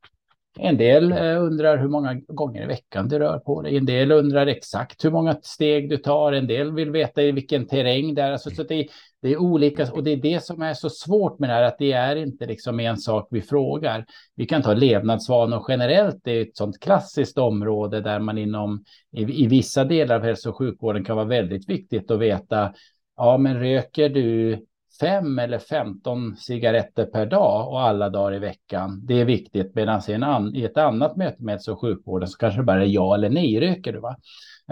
En del eh, undrar hur många gånger i veckan du rör på dig. En del undrar exakt hur många steg du tar. En del vill veta i vilken terräng det är. Alltså, så det, det är olika och det är det som är så svårt med det här, att det är inte liksom en sak vi frågar. Vi kan ta levnadsvanor generellt. Det är ett sånt klassiskt område där man inom i, i vissa delar av hälso och sjukvården kan vara väldigt viktigt att veta. Ja, men röker du fem eller femton cigaretter per dag och alla dagar i veckan. Det är viktigt medan i, an, i ett annat möte med hälso och sjukvården så kanske det bara är ja eller nej röker du. Va?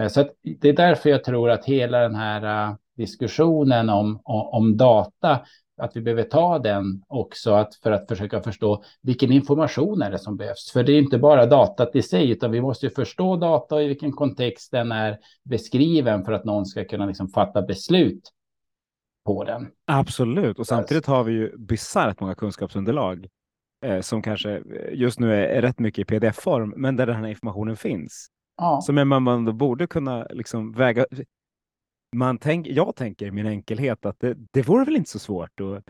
Eh, så det är därför jag tror att hela den här uh, diskussionen om, om, data att vi behöver ta den också att för att försöka förstå vilken information är det som behövs. För det är inte bara datat i sig, utan vi måste ju förstå data och i vilken kontext den är beskriven för att någon ska kunna liksom fatta beslut på den. Absolut, och samtidigt har vi ju bisarrt många kunskapsunderlag eh, som kanske just nu är, är rätt mycket i pdf-form, men där den här informationen finns. Ja. Som man, man borde kunna liksom väga, man tänk, jag tänker i min enkelhet att det, det vore väl inte så svårt att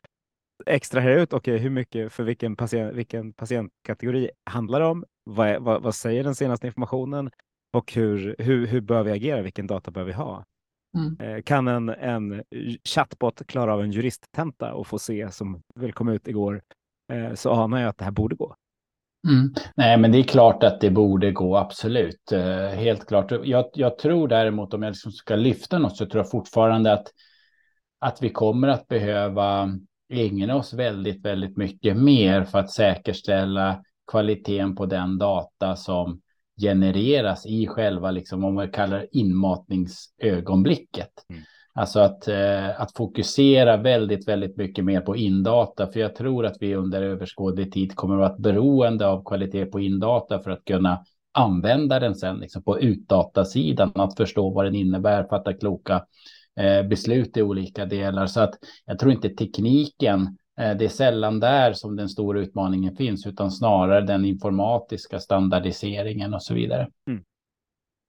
extrahera ut okay, hur mycket för vilken, patient, vilken patientkategori handlar det om? Vad, vad, vad, säger den senaste informationen? Och hur, hur, hur bör vi agera? Vilken data bör vi ha? Mm. Eh, kan en, en chatbot klara av en juristtenta och få se som väl kom ut igår eh, så anar jag att det här borde gå. Mm. Nej, men det är klart att det borde gå, absolut. Eh, helt klart. Jag, jag, tror däremot, om jag liksom ska lyfta något, så tror jag fortfarande att, att vi kommer att behöva ägna oss väldigt, väldigt mycket mer för att säkerställa kvaliteten på den data som genereras i själva, liksom, om man kallar inmatningsögonblicket. Mm. Alltså att, eh, att fokusera väldigt, väldigt mycket mer på indata, för jag tror att vi under överskådlig tid kommer att vara beroende av kvalitet på indata för att kunna använda den sen liksom på utdatasidan, att förstå vad den innebär, fatta kloka eh, beslut i olika delar. Så att jag tror inte tekniken, eh, det är sällan där som den stora utmaningen finns, utan snarare den informatiska standardiseringen och så vidare. Mm.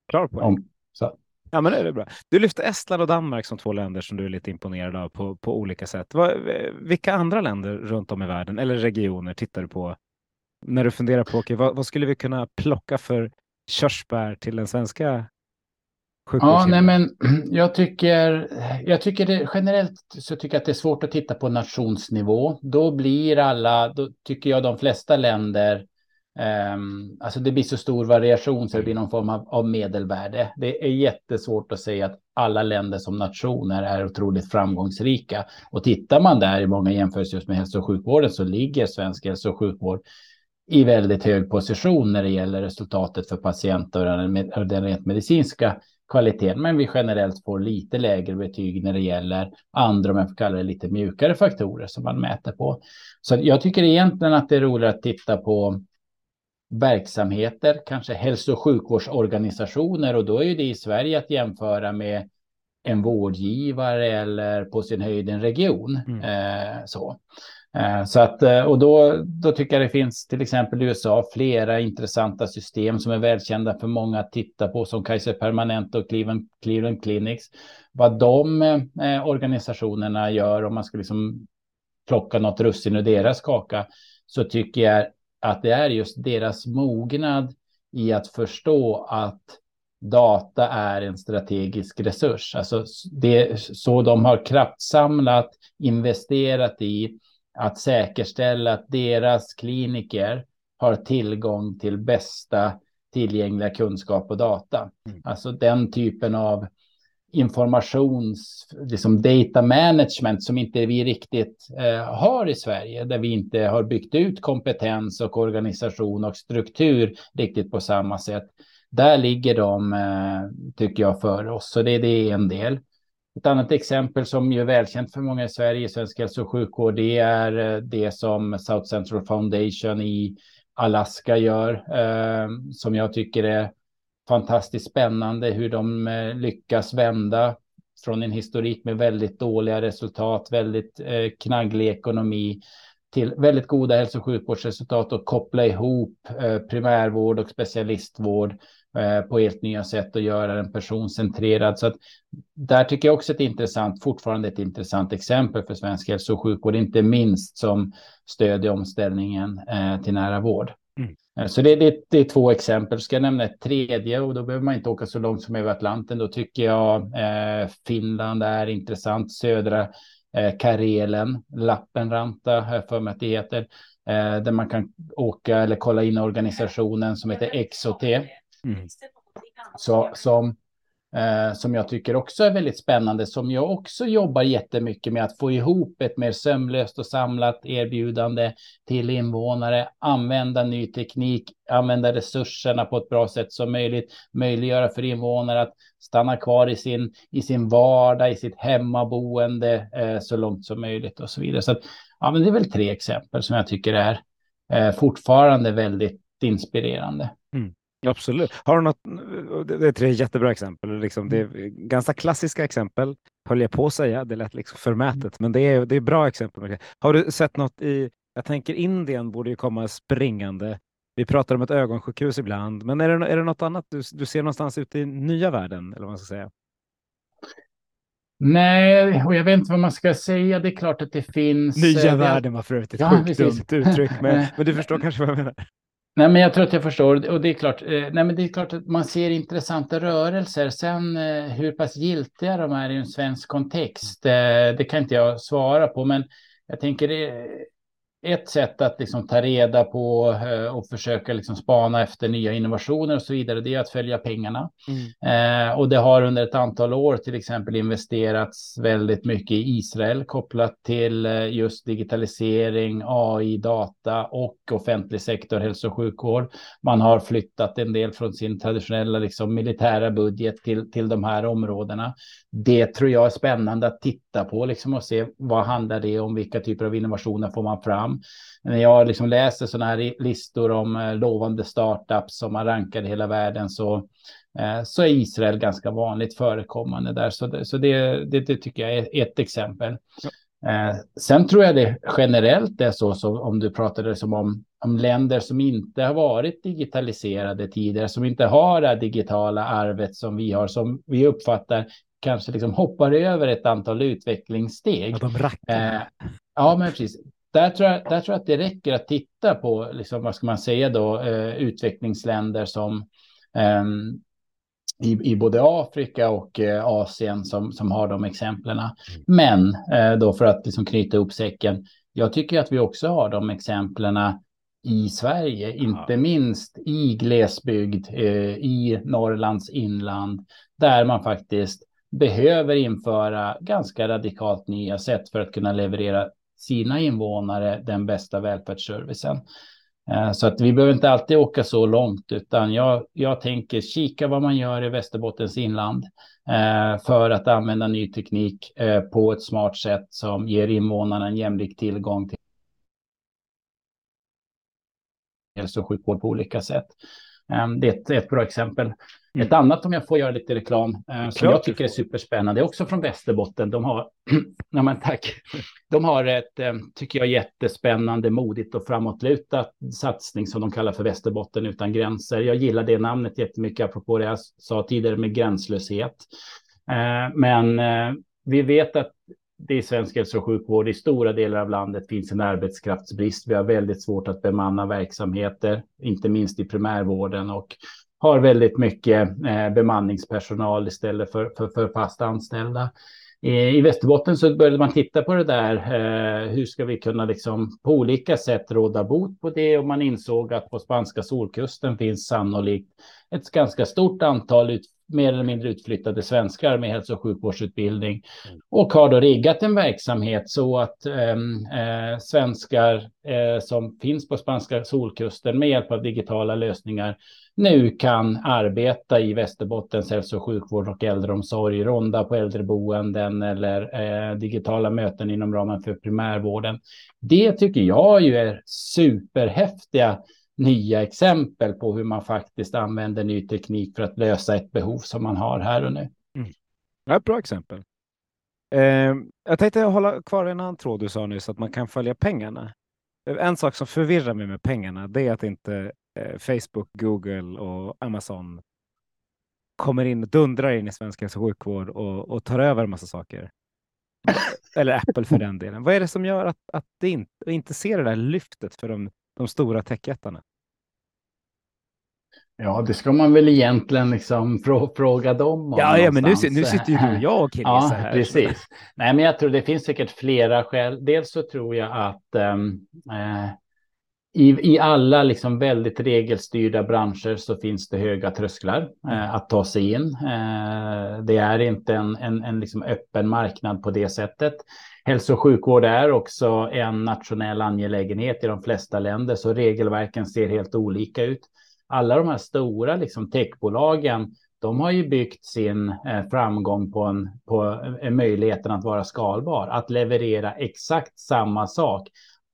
Klar poäng. Om, så. Ja, men det är bra. Du lyfter Estland och Danmark som två länder som du är lite imponerad av på, på olika sätt. Vad, vilka andra länder runt om i världen eller regioner tittar du på när du funderar på okay, vad, vad skulle vi kunna plocka för körsbär till den svenska Ja, nej, men jag tycker, jag tycker det, generellt så tycker jag att det är svårt att titta på nationsnivå. Då blir alla, då tycker jag de flesta länder Um, alltså det blir så stor variation så det blir någon form av, av, medelvärde. Det är jättesvårt att säga att alla länder som nationer är otroligt framgångsrika. Och tittar man där i många jämförelser just med hälso och sjukvården så ligger svensk hälso och sjukvård i väldigt hög position när det gäller resultatet för patienter och den, rent medicinska kvaliteten. Men vi generellt får lite lägre betyg när det gäller andra, om jag får kalla det lite mjukare faktorer som man mäter på. Så jag tycker egentligen att det är roligt att titta på verksamheter, kanske hälso och sjukvårdsorganisationer och då är det i Sverige att jämföra med en vårdgivare eller på sin höjd en region. Mm. Eh, så. Eh, så att, eh, och då, då tycker jag det finns till exempel i USA flera intressanta system som är välkända för många att titta på som Kaiser Permanent och Cleveland, Cleveland Clinics. Vad de eh, organisationerna gör om man ska liksom plocka något russin ur deras kaka så tycker jag att det är just deras mognad i att förstå att data är en strategisk resurs. Alltså det så de har kraftsamlat, investerat i att säkerställa att deras kliniker har tillgång till bästa tillgängliga kunskap och data. Mm. Alltså den typen av informations, liksom data management som inte vi riktigt eh, har i Sverige, där vi inte har byggt ut kompetens och organisation och struktur riktigt på samma sätt. Där ligger de, eh, tycker jag, för oss. Så det, det är en del. Ett annat exempel som är välkänt för många i Sverige, svensk hälso och sjukvård, det är eh, det som South Central Foundation i Alaska gör, eh, som jag tycker är fantastiskt spännande hur de eh, lyckas vända från en historik med väldigt dåliga resultat, väldigt eh, knagglig ekonomi till väldigt goda hälso och sjukvårdsresultat och koppla ihop eh, primärvård och specialistvård på helt nya sätt och göra den personcentrerad. Så att där tycker jag också ett intressant, fortfarande ett intressant exempel för svensk hälso och sjukvård, inte minst som stöd i omställningen till nära vård. Mm. Eh, så det, det, det, är två exempel. Ska jag nämna ett tredje och då behöver man inte åka så långt som över Atlanten. Då tycker jag eh, Finland är intressant. Södra eh, Karelen, Lappenranta, för mig att det heter, eh, där man kan åka eller kolla in organisationen som heter XOT. Mm. Så, som eh, som jag tycker också är väldigt spännande, som jag också jobbar jättemycket med att få ihop ett mer sömlöst och samlat erbjudande till invånare, använda ny teknik, använda resurserna på ett bra sätt som möjligt, möjliggöra för invånare att stanna kvar i sin, i sin vardag, i sitt hemmaboende eh, så långt som möjligt och så vidare. Så att, ja, men det är väl tre exempel som jag tycker är eh, fortfarande väldigt inspirerande. Mm. Absolut. Har du något? Det är tre jättebra exempel. Liksom, det är Mm. ganska klassiska exempel, höll jag på att säga. Det lät liksom förmätet, men det är, det är bra exempel. Har du sett något i, jag tänker Indien borde ju komma springande. Vi pratar om ett ögonsjukhus ibland, men är det, är det något annat du, du ser någonstans ute i nya världen? Eller vad man ska säga? Nej, och jag vet inte vad man ska säga. Det är klart att det finns. Nya eh, världen var för övrigt ett Ja, sjukt dumt uttryck, men, men du förstår kanske vad jag menar. Nej, men jag tror att jag förstår. Och det är klart, eh, nej, men det är klart att man ser intressanta rörelser. Sen eh, hur pass giltiga de är i en svensk kontext, eh, det kan inte jag svara på. Men jag tänker det ett sätt att liksom ta reda på eh, och försöka liksom spana efter nya innovationer och så vidare, det är att följa pengarna. Mm. Eh, och det har under ett antal år till exempel investerats väldigt mycket i Israel kopplat till eh, just digitalisering, AI, data och offentlig sektor, hälso och sjukvård. Man har flyttat en del från sin traditionella liksom, militära budget till, till de här områdena. Det tror jag är spännande att titta på liksom, och se vad handlar det om, vilka typer av innovationer får man fram. När jag liksom läser sådana här listor om eh, lovande startups som man rankar i hela världen så eh, så är Israel ganska vanligt förekommande där. Så det, så det, det, det tycker jag är ett exempel. Eh, sen tror jag det generellt är så, så om du pratade som om, om länder som inte har varit digitaliserade tidigare, som inte har det digitala arvet som vi har, som vi uppfattar kanske liksom hoppar över ett antal utvecklingssteg. Ja, de rackar. Eh, ja, men precis. Där tror, jag, där tror jag att det räcker att titta på, liksom, vad ska man säga då, eh, utvecklingsländer som ehm, i, i både Afrika och eh, Asien som, som har de exemplen. Men eh, då för att liksom knyta ihop säcken, jag tycker att vi också har de exemplen i Sverige, inte minst i glesbygd, eh, i Norrlands inland, där man faktiskt behöver införa ganska radikalt nya sätt för att kunna leverera sina invånare den bästa välfärdsservicen. Eh, så att vi behöver inte alltid åka så långt, utan jag, jag tänker kika vad man gör i Västerbottens inland eh, för att använda ny teknik eh, på ett smart sätt som ger invånarna en jämlik tillgång till hälso och sjukvård på olika sätt. Eh, Det är ett, ett bra exempel. Ett annat, om jag får göra lite reklam, eh, som jag tycker är superspännande, är också från Västerbotten. De har, ja, men tack. De har ett, eh, tycker jag, jättespännande, modigt och framåtlutat satsning som de kallar för Västerbotten utan gränser. Jag gillar det namnet jättemycket, apropå det jag sa tidigare med gränslöshet. Eh, Men eh, vi vet att det är svensk hälso och sjukvård i stora delar av landet finns en arbetskraftsbrist. Vi har väldigt svårt att bemanna verksamheter, inte minst i primärvården och har väldigt mycket eh, bemanningspersonal istället för, för, för fast anställda. Eh, I Västerbotten så började man titta på det där. Eh, hur ska vi kunna liksom på olika sätt råda bot på det? Och man insåg att på spanska solkusten finns sannolikt ett ganska stort antal ut, mer eller mindre utflyttade svenskar med hälso och sjukvårdsutbildning och har då riggat en verksamhet så att ehm, eh, svenskar eh, som finns på spanska solkusten med hjälp av digitala lösningar nu kan arbeta i Västerbottens hälso och sjukvård och äldreomsorg, ronda på äldreboenden eller eh, digitala möten inom ramen för primärvården. Det tycker jag ju är superhäftiga nya exempel på hur man faktiskt använder ny teknik för att lösa ett behov som man har här och nu. Mm. Ja, ett bra exempel. Eh, jag tänkte hålla kvar en annan tråd du sa nyss, att man kan följa pengarna. En sak som förvirrar mig med pengarna, det är att inte eh, Facebook, Google och Amazon kommer in och dundrar in i svensk hälso och sjukvård och, och tar över en massa saker. Eller Apple för den delen. Vad är det som gör att, att det inte, inte ser det där lyftet för de, de stora techjättarna? Ja, det ska man väl egentligen liksom frå fråga dem om. Ja, ja men nu, nu sitter ju du och jag och Ja, här. precis. Nej, men jag tror det finns säkert flera skäl. Dels så tror jag att ehm, eh, i, i alla liksom väldigt regelstyrda branscher så finns det höga trösklar eh, att ta sig in. Eh, det är inte en, en, en liksom öppen marknad på det sättet. Hälso och sjukvård är också en nationell angelägenhet i de flesta länder, så regelverken ser helt olika ut. Alla de här stora liksom, techbolagen, de har ju byggt sin eh, framgång på, en, på en möjligheten att vara skalbar, att leverera exakt samma sak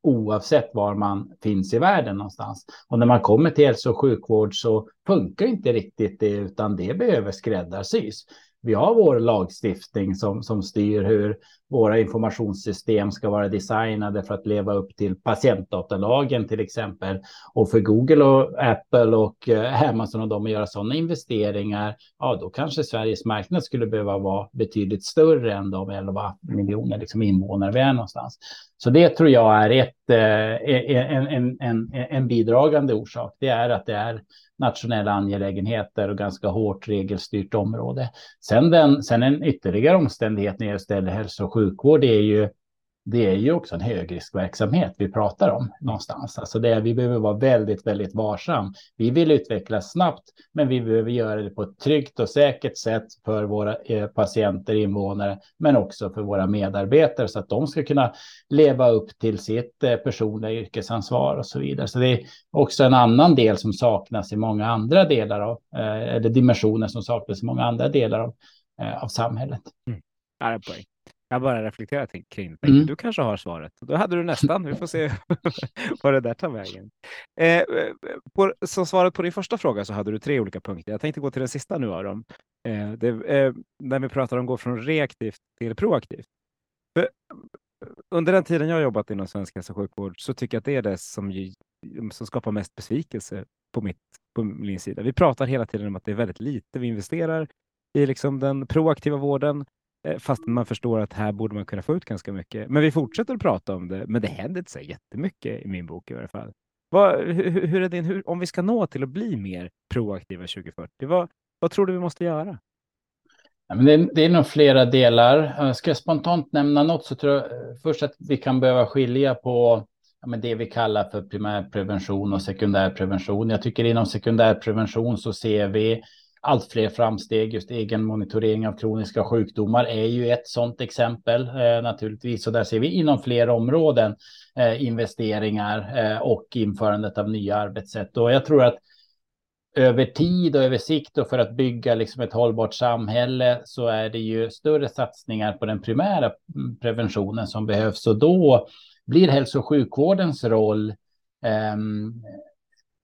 oavsett var man finns i världen någonstans. Och när man kommer till hälso och sjukvård så funkar inte riktigt det, utan det behöver skräddarsys vi har vår lagstiftning som, som styr hur våra informationssystem ska vara designade för att leva upp till patientdatalagen till exempel. Och för Google och Apple och eh, Amazon och de att göra sådana investeringar, ja då kanske Sveriges marknad skulle behöva vara betydligt större än de 11 miljoner liksom invånare vi är någonstans. Så det tror jag är ett, eh, e-, e-, en, en, en, en bidragande orsak. Det är att det är nationella angelägenheter och ganska hårt regelstyrt område. Sen, den, sen en ytterligare omständighet när det gäller hälso och sjukvård är ju det är ju också en högriskverksamhet vi pratar om någonstans. Alltså det, vi behöver vara väldigt, väldigt varsam. Vi vill utvecklas snabbt, men vi behöver göra det på ett tryggt och säkert sätt för våra eh, patienter, invånare, men också för våra medarbetare så att de ska kunna leva upp till sitt eh, personliga yrkesansvar och så vidare. Så det är också en annan del som saknas i många andra delar av, eh, eller dimensioner som saknas i många andra delar av, av samhället. Mm. Ja, poäng. Jag bara reflekterar kring det. Mm. Du kanske har svaret. Då hade du nästan. Vi får se vad det där tar vägen. Eh, på, som svaret på din första fråga så hade du tre olika punkter. Jag tänkte gå till den sista nu av dem. Eh, det, eh, när vi pratar om att gå från reaktivt till proaktivt. För, under den tiden jag jobbat inom svensk hälso och sjukvård så tycker jag att det är det som, som skapar mest besvikelse på, mitt, på min sida. Vi pratar hela tiden om att det är väldigt lite vi investerar i liksom den proaktiva vården Eh, Eh, fast man förstår att här borde man kunna få ut ganska mycket. Men vi fortsätter att prata om det, men det händer inte så jättemycket i min bok i alla fall. Vad, hur, hur, är din, hur, om vi ska nå till att bli mer proaktiva 2040, vad, vad tror du vi måste göra? Ja, men det, är, det är nog flera delar. Eh, ska jag spontant nämna något så tror jag eh, först att vi kan behöva skilja på ja, men det vi kallar för primärprevention och sekundärprevention. Jag tycker inom sekundärprevention så ser vi allt fler framsteg. Just egen monitorering av kroniska sjukdomar är ju ett sådant exempel eh, naturligtvis. Och där ser vi inom fler områden eh, investeringar eh, och införandet av nya arbetssätt. Och jag tror att över tid och över sikt och för att bygga liksom ett hållbart samhälle så är det ju större satsningar på den primära mm, preventionen som behövs. Och då blir hälso och sjukvårdens roll ehm,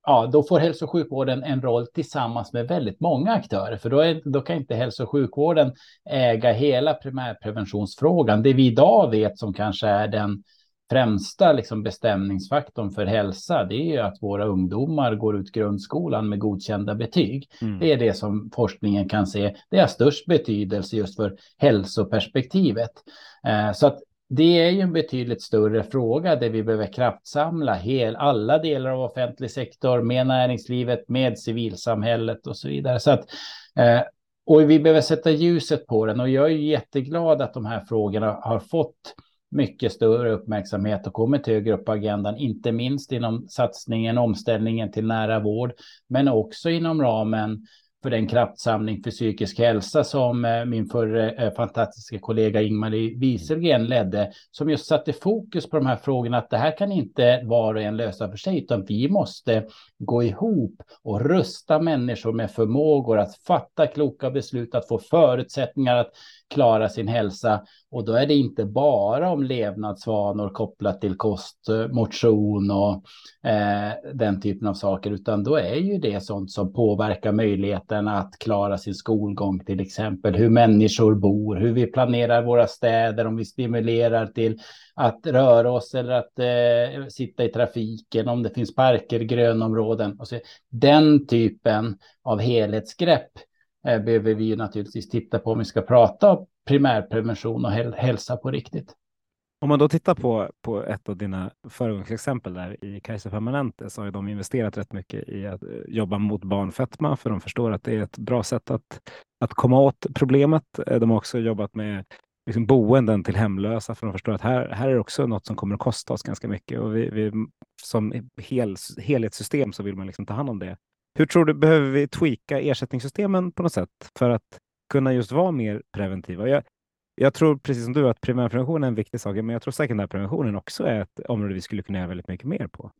ja, då får hälso och sjukvården en roll tillsammans med väldigt många aktörer, för då, är, då kan inte hälso och sjukvården äga hela primärpreventionsfrågan. Det vi idag vet som kanske är den främsta liksom bestämningsfaktorn för hälsa, det är att våra ungdomar går ut grundskolan med godkända betyg. Mm. Det är det som forskningen kan se. Det har störst betydelse just för hälsoperspektivet. Eh, så att det är ju en betydligt större fråga där vi behöver kraftsamla hel, alla delar av offentlig sektor med näringslivet, med civilsamhället och så vidare. Så att, eh, och vi behöver sätta ljuset på den och jag är jätteglad att de här frågorna har fått mycket större uppmärksamhet och kommit högre upp på agendan, inte minst inom satsningen, omställningen till nära vård, men också inom ramen för den kraftsamling för psykisk hälsa som eh, min förre eh, fantastiska kollega Ingmarie Wieselgren ledde, som just satte fokus på de här frågorna, att det här kan inte var och en lösa för sig, utan vi måste gå ihop och rusta människor med förmågor att fatta kloka beslut, att få förutsättningar att klara sin hälsa. Och då är det inte bara om levnadsvanor kopplat till kost, motion och eh, den typen av saker, utan då är ju det sånt som påverkar möjligheten att klara sin skolgång till exempel, hur människor bor, hur vi planerar våra städer, om vi stimulerar till att röra oss eller att eh, sitta i trafiken, om det finns parker, grönområden. Och så, den typen av helhetsgrepp Eh, behöver vi ju naturligtvis titta på om vi ska prata primärprevention och hälsa på riktigt. Om man då tittar på, på ett av dina föregångsexempel där i Kaiser Permanente så har de investerat rätt mycket i att eh, jobba mot barnfetma för de förstår att det är ett bra sätt att, att komma åt problemet. Eh, de har också jobbat med liksom boenden till hemlösa för de förstår att här, här är också något som kommer att kosta oss ganska mycket och vi, vi som hel, helhetssystem så vill man liksom ta hand om det. Hur tror du, behöver vi tweaka ersättningssystemen på något sätt för att kunna just vara mer preventiva? Jag, jag tror precis som du att primärprevention är en viktig sak, men jag tror sekundärpreventionen också är ett område vi skulle kunna göra väldigt mycket mer på.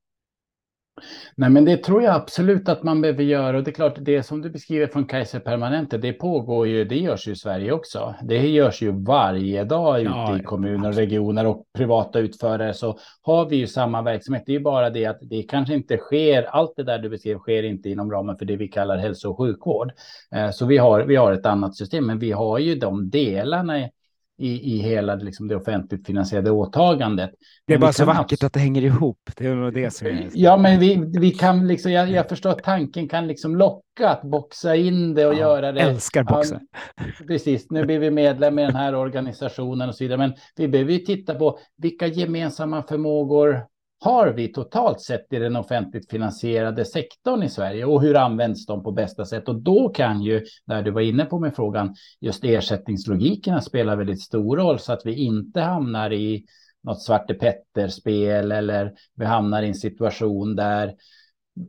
Nej, men det tror jag absolut att man behöver göra. Och det är klart, det som du beskriver från Kaiser Permanente, det pågår ju, det görs ju i Sverige också. Det görs ju varje dag ute ja, i kommuner och regioner och privata utförare så har vi ju samma verksamhet. Det är ju bara det att det kanske inte sker, allt det där du beskrev sker inte inom ramen för det vi kallar hälso och sjukvård. Eh, så vi har, vi har ett annat system, men vi har ju de delarna i, i hela liksom, det offentligt finansierade åtagandet. Det är bara så vackert att det hänger ihop. Det är det som är... Ja, men vi, vi kan liksom, jag, jag förstår att tanken kan liksom locka att boxa in det och ja, göra det. Älskar boxa. Ja, precis, nu blir vi medlem i den här organisationen och så vidare. Men vi behöver ju titta på vilka gemensamma förmågor har vi totalt sett i den offentligt finansierade sektorn i Sverige och hur används de på bästa sätt? Och då kan ju, när du var inne på med frågan, just ersättningslogikerna spela väldigt stor roll så att vi inte hamnar i något Svarte Petter-spel eller vi hamnar i en situation där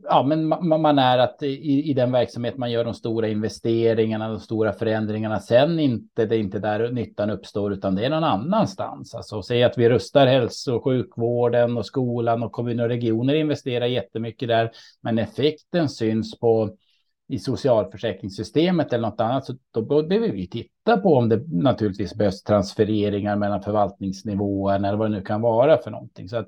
ja, men man är att i, i den verksamhet man gör de stora investeringarna, de stora förändringarna, sen inte det är inte där nyttan uppstår, utan det är någon annanstans. Alltså säg att vi rustar hälso och sjukvården och skolan och kommuner och regioner investerar jättemycket där, men effekten syns på i socialförsäkringssystemet eller något annat, så då behöver vi titta på om det naturligtvis behövs transfereringar mellan förvaltningsnivåer eller vad det nu kan vara för någonting. Så att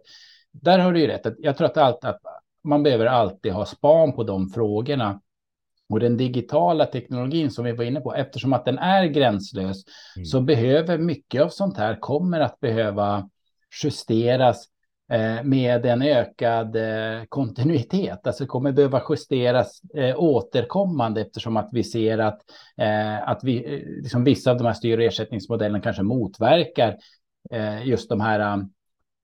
där har du ju rätt. Jag tror att allt att man behöver alltid ha span på de frågorna. Och den digitala teknologin som vi var inne på, eftersom att den är gränslös, mm. så behöver mycket av sånt här kommer att behöva justeras eh, med en ökad eh, kontinuitet. Alltså kommer behöva justeras eh, återkommande eftersom att vi ser att, eh, att vi, eh, liksom vissa av de här styr och ersättningsmodellerna kanske motverkar eh, just de här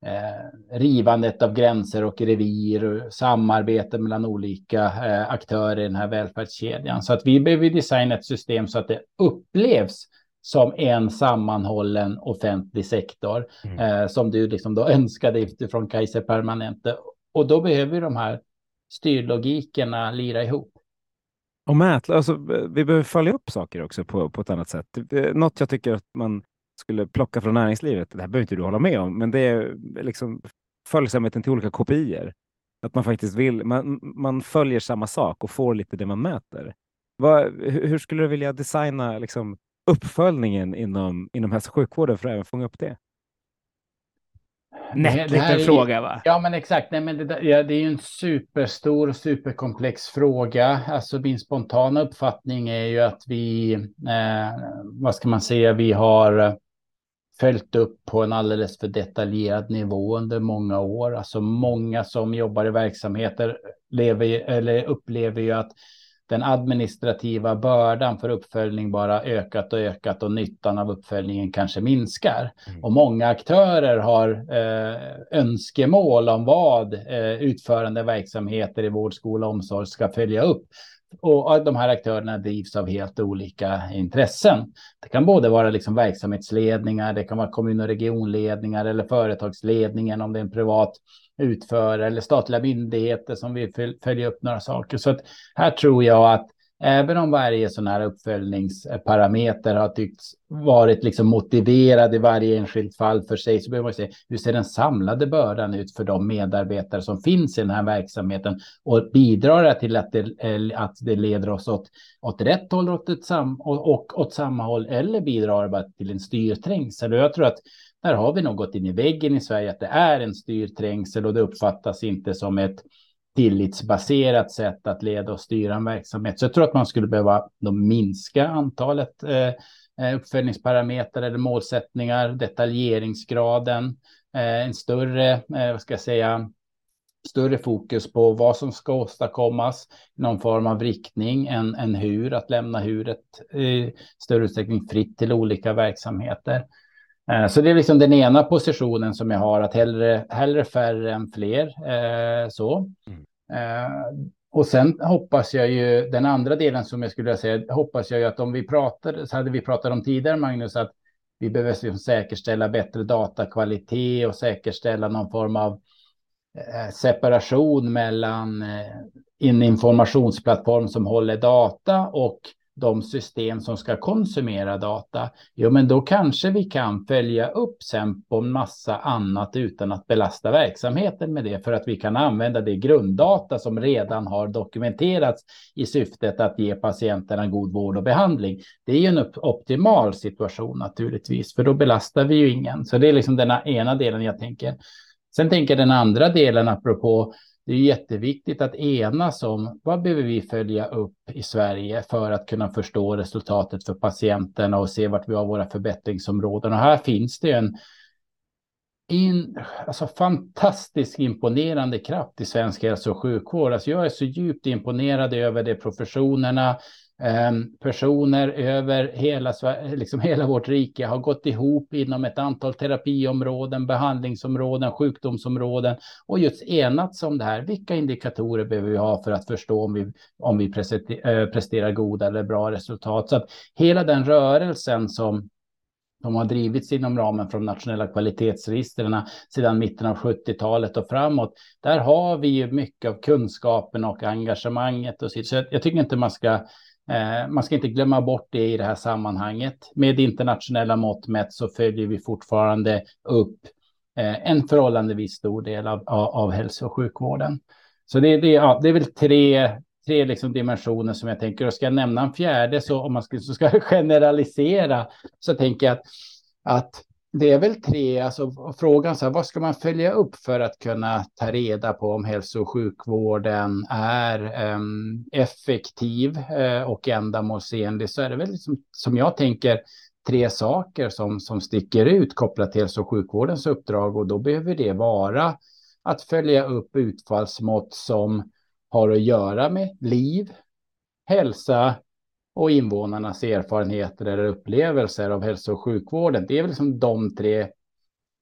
eh, rivandet av gränser och revir och samarbete mellan olika eh, aktörer i den här välfärdskedjan. Så att vi behöver designa ett system så att det upplevs som en sammanhållen offentlig sektor mm. eh, som du liksom då önskade utifrån Kaiser Permanente. Och då behöver de här styrlogikerna lira ihop. Och mätla, alltså, vi behöver följa upp saker också på, på ett annat sätt. Något jag tycker att man skulle plocka från näringslivet, det här behöver inte du hålla med om, men det är liksom följsamheten till olika kopior. Att man faktiskt vill, man, man följer samma sak och får lite det man mäter. Vad, hur skulle du vilja designa liksom, uppföljningen inom, inom hälso och sjukvården för att även fånga upp det? Nätt liten fråga va? Ja men exakt, Nej, men det, ja, det är ju en superstor och superkomplex fråga. Alltså min spontana uppfattning är ju att vi, eh, vad ska man säga, vi har följt upp på en alldeles för detaljerad nivå under många år. Alltså många som jobbar i verksamheter lever, eller upplever ju att den administrativa bördan för uppföljning bara ökat och ökat och nyttan av uppföljningen kanske minskar. Mm. Och många aktörer har eh, önskemål om vad eh, utförande verksamheter i vård, skola och omsorg ska följa upp. Och de här aktörerna drivs av helt olika intressen. Det kan både vara liksom verksamhetsledningar, det kan vara kommun och regionledningar eller företagsledningen om det är en privat utförare eller statliga myndigheter som vill följa upp några saker. Så att här tror jag att även om varje sån här uppföljningsparameter har tyckts varit liksom motiverad i varje enskilt fall för sig så behöver man se hur ser den samlade bördan ut för de medarbetare som finns i den här verksamheten och bidrar det till att det, eh, att det leder oss åt, åt rätt håll åt ett sam, och, och åt samma håll eller bidrar det bara till en styrträngsel. Och jag tror att där har vi nog gått in i väggen i Sverige att det är en styrträngsel och det uppfattas inte som ett tillitsbaserat sätt att leda och styra en verksamhet. Så jag tror att man skulle behöva minska antalet eh, eh, uppföljningsparametrar eller målsättningar, detaljeringsgraden, eh, en större, eh, vad ska jag säga, större fokus på vad som ska åstadkommas, någon form av riktning än, än hur, att lämna huret eh, i större utsträckning fritt till olika verksamheter. Eh, så det är liksom den ena positionen som jag har, att hellre, hellre färre än fler. Eh, så. Mm. Eh, och sen hoppas jag ju, den andra delen som jag skulle säga, hoppas jag ju att om vi pratar, så hade vi pratat om tidigare Magnus, att vi behöver liksom säkerställa bättre datakvalitet och säkerställa någon form av separation mellan en informationsplattform som håller data och de system som ska konsumera data, jo, men då kanske vi kan följa upp sen på en massa annat utan att belasta verksamheten med det för att vi kan använda det grunddata som redan har dokumenterats i syftet att ge patienterna god vård och behandling. Det är ju en optimal situation naturligtvis, för då belastar vi ju ingen. Så det är liksom den ena delen jag tänker. Sen tänker den andra delen apropå det är jätteviktigt att enas om vad behöver vi följa upp i Sverige för att kunna förstå resultatet för patienterna och se vart vi har våra förbättringsområden. Och här finns det en in, alltså fantastisk imponerande kraft i svensk hälso och sjukvård. Alltså jag är så djupt imponerad över det professionerna Ehm, personer över hela, liksom hela vårt rike har gått ihop inom ett antal terapiområden, behandlingsområden, sjukdomsområden och just enats om det här. Vilka indikatorer behöver vi ha för att förstå om vi, om vi eh, presterar goda eller bra resultat? Så att hela den rörelsen som de har drivits inom ramen för de nationella kvalitetsregistren sedan mitten av 70-talet och framåt. Där har vi ju mycket av kunskapen och engagemanget. Och så. så jag, jag tycker inte man ska Eh, man ska inte glömma bort det i det här sammanhanget. Med internationella mått mätt så följer vi fortfarande upp eh, en förhållandevis stor del av, av, av hälso och sjukvården. Så det, det, ja, det är väl tre, tre liksom dimensioner som jag tänker. Och ska jag nämna en fjärde så om man ska, så ska generalisera så tänker jag att, att det är väl tre, alltså frågan så här, vad ska man följa upp för att kunna ta reda på om hälso och sjukvården är um, effektiv uh, och ändamålsenlig? Så är det väl liksom, som jag tänker tre saker som, som sticker ut kopplat till hälso och sjukvårdens uppdrag och då behöver det vara att följa upp utfallsmått som har att göra med liv, hälsa, och invånarnas erfarenheter eller upplevelser av hälso och sjukvården. Det är väl liksom de tre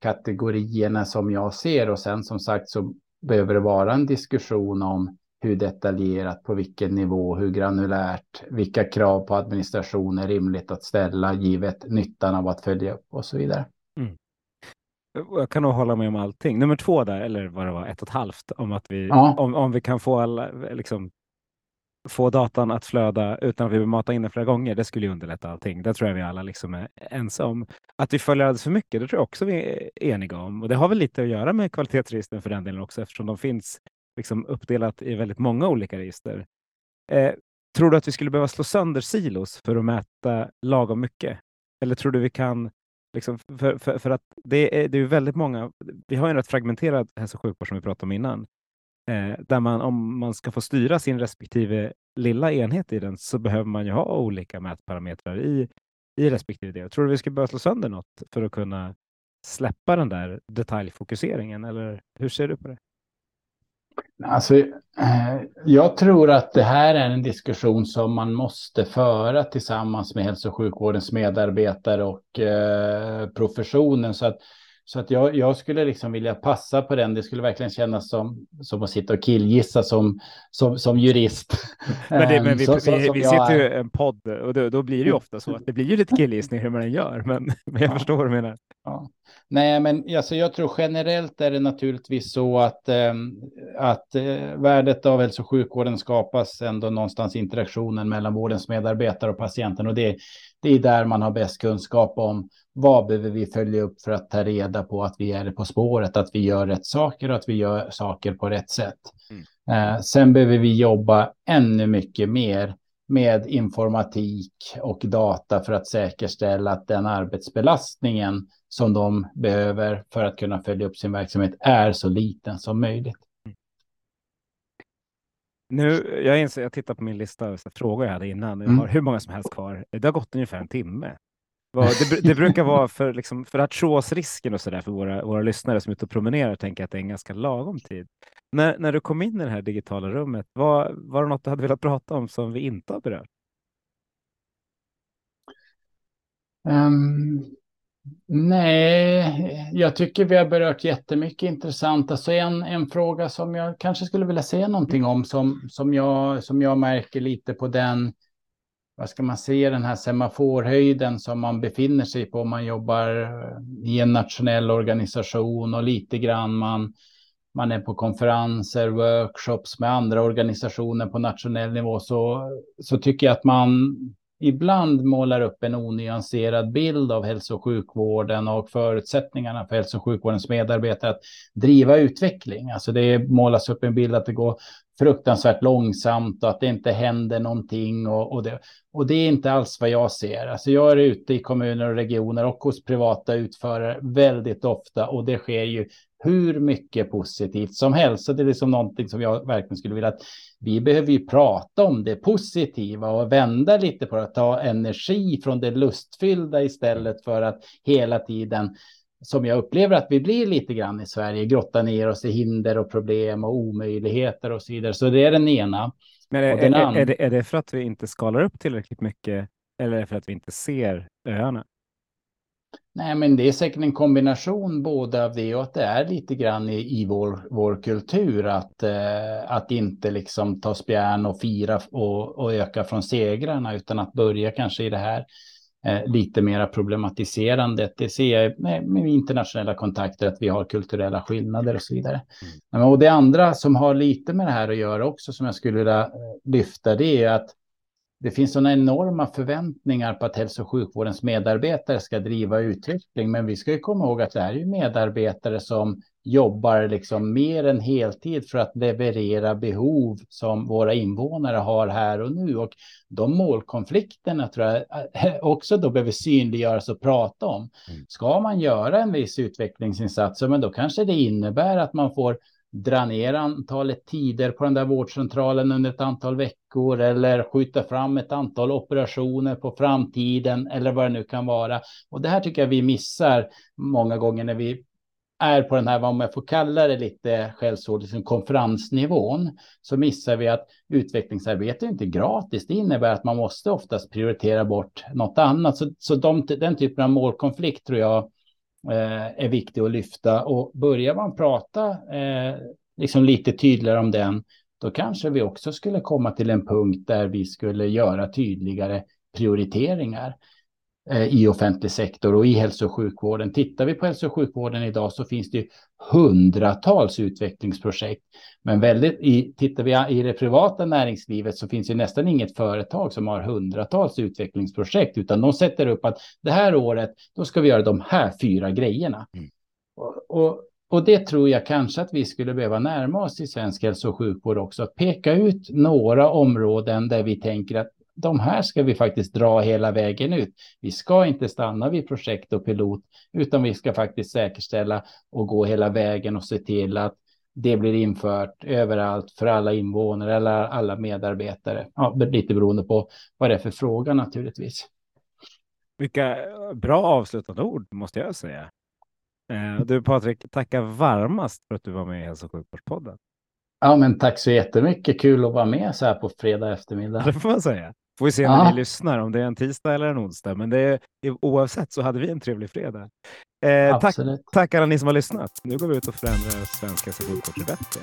kategorierna som jag ser och sen som sagt så behöver det vara en diskussion om hur detaljerat, på vilken nivå, hur granulärt, vilka krav på administration är rimligt att ställa givet nyttan av att följa upp och så vidare. Mm. Jag kan nog hålla med om allting. Nummer två där, eller vad det var, ett och ett halvt, om att vi, ja. om, om vi kan få alla, liksom, få datan att flöda utan att vi behöver mata in den flera gånger, det skulle ju underlätta allting. Det tror jag vi alla liksom är ense om. Att vi följer alldeles för mycket, det tror jag också vi är eniga om. Och det har väl lite att göra med kvalitetsregistren för den delen också, eftersom de finns liksom uppdelat i väldigt många olika register. Eh, tror du att vi skulle behöva slå sönder silos för att mäta lagom mycket? Eller tror du vi kan Liksom, för, för, för, att det är, det är väldigt många, vi har en rätt fragmenterad hälso och sjukvård som vi pratade om innan. Eh, där man, om man ska få styra sin respektive lilla enhet i den så behöver man ju ha olika mätparametrar i, i respektive del. Tror du vi ska börja slå sönder något för att kunna släppa den där detaljfokuseringen? Eller hur ser du på det? Alltså, eh, jag tror att det här är en diskussion som man måste föra tillsammans med hälso och sjukvårdens medarbetare och eh, professionen. Så att så att jag, jag skulle liksom vilja passa på den. Det skulle verkligen kännas som, som att sitta och killgissa som, som, som jurist. Men, det, men vi, så, vi, vi sitter ju en podd och då, då, blir det ju ofta så att det blir ju lite killgissning hur man än gör. Men, men jag ja. förstår vad du menar. Ja. Nej, men alltså, jag tror generellt är det naturligtvis så att, eh, att eh, värdet av hälso och sjukvården skapas ändå någonstans interaktionen mellan vårdens medarbetare och patienten. Och det, det är där man har bäst kunskap om vad behöver vi följa upp för att ta reda på att vi är på spåret, att vi gör rätt saker och att vi gör saker på rätt sätt. Mm. Eh, sen behöver vi jobba ännu mycket mer med informatik och data för att säkerställa att den arbetsbelastningen som de behöver för att kunna följa upp sin verksamhet är så liten som möjligt. Nu, jag, inser, jag tittar på min lista av frågor jag hade innan. Jag mm. har hur många som helst kvar. Det har gått ungefär en timme. Det, det brukar vara för, liksom, för artrosrisken och så där för våra, våra lyssnare som är ute och promenerar och tänker att det är en ganska lagom tid. När, när du kom in i det här digitala rummet, var, var det något du hade velat prata om som vi inte har berört? Um, nej, jag tycker vi har berört jättemycket intressant. Alltså en, en fråga som jag kanske skulle vilja säga någonting om som, som, jag, som jag märker lite på den vad ska man säga, den här semaforhöjden som man befinner sig på. Man jobbar eh, i en nationell organisation och lite grann man, man är på konferenser, workshops med andra organisationer på nationell nivå så, så tycker jag att man ibland målar upp en onyanserad bild av hälso och sjukvården och förutsättningarna för hälso och sjukvårdens medarbetare att driva utveckling. Alltså det målas upp en bild att det går fruktansvärt långsamt och att det inte händer någonting. Och, och, det, och det är inte alls vad jag ser. Alltså jag är ute i kommuner och regioner och hos privata utförare väldigt ofta och det sker ju hur mycket positivt som helst. Så det är liksom någonting som jag verkligen skulle vilja att vi behöver ju prata om det positiva och vända lite på det, ta energi från det lustfyllda istället för att hela tiden som jag upplever att vi blir lite grann i Sverige, grotta ner oss i hinder och problem och omöjligheter och så vidare. Så det är den ena. Men är, är, är, det, är det för att vi inte skalar upp tillräckligt mycket eller är det för att vi inte ser öarna? Nej, men det är säkert en kombination både av det och att det är lite grann i, i vår, vår kultur att, eh, att inte liksom ta spjärn och fira och, och öka från segrarna utan att börja kanske i det här lite mera problematiserandet. Det ser jag med, med, internationella kontakter att vi har kulturella skillnader och så vidare. Mm. Och det andra som har lite med det här att göra också som jag skulle vilja eh, lyfta det är att det finns sådana enorma förväntningar på att hälso och sjukvårdens medarbetare ska driva utveckling. Men vi ska ju komma ihåg att det här är medarbetare som jobbar liksom mer än heltid för att leverera behov som våra invånare har här och nu. Och de målkonflikterna tror jag också då behöver synliggöras och prata om. Mm. Ska man göra en viss utvecklingsinsats, men då kanske det innebär att man får dra ner antalet tider på den där vårdcentralen under ett antal veckor eller skjuta fram ett antal operationer på framtiden eller vad det nu kan vara. Och det här tycker jag vi missar många gånger när vi är på den här, vad man får kalla det lite skällsord, liksom konferensnivån, så missar vi att utvecklingsarbete är inte gratis. Det innebär att man måste oftast prioritera bort något annat. Så, så de, den typen av målkonflikt tror jag Eh, är viktig att lyfta. Och börjar man prata eh, liksom lite tydligare om den, då kanske vi också skulle komma till en punkt där vi skulle göra tydligare prioriteringar. Eh, i offentlig sektor och i hälso och sjukvården. Tittar vi på hälso och sjukvården idag så finns det hundratals utvecklingsprojekt. Men väldigt, i, tittar vi i det privata näringslivet så finns det nästan inget företag som har hundratals utvecklingsprojekt, utan de sätter upp att det här året, då ska vi göra de här fyra grejerna. Mm. Och, och, och det tror jag kanske att vi skulle behöva närma oss i svensk hälso och sjukvård också. Att peka ut några områden där vi tänker att de här ska vi faktiskt dra hela vägen ut. Vi ska inte stanna vid projekt och pilot, utan vi ska faktiskt säkerställa och gå hela vägen och se till att det blir infört överallt för alla invånare eller alla medarbetare. Ja, lite beroende på vad det är för fråga naturligtvis. Vilka bra avslutande ord måste jag säga. Eh, du Patrik, tackar varmast för att du var med i Hälso och sjukvårdspodden. Ja, men tack så jättemycket. Kul att vara med så här på fredag eftermiddag. Det får man säga. Får vi se när ni lyssnar, om det är en tisdag eller en onsdag. Men det är, oavsett så hade vi en trevlig fredag. Eh, tack, tack alla ni som har lyssnat. Nu går vi ut och förändrar svenska till bättre.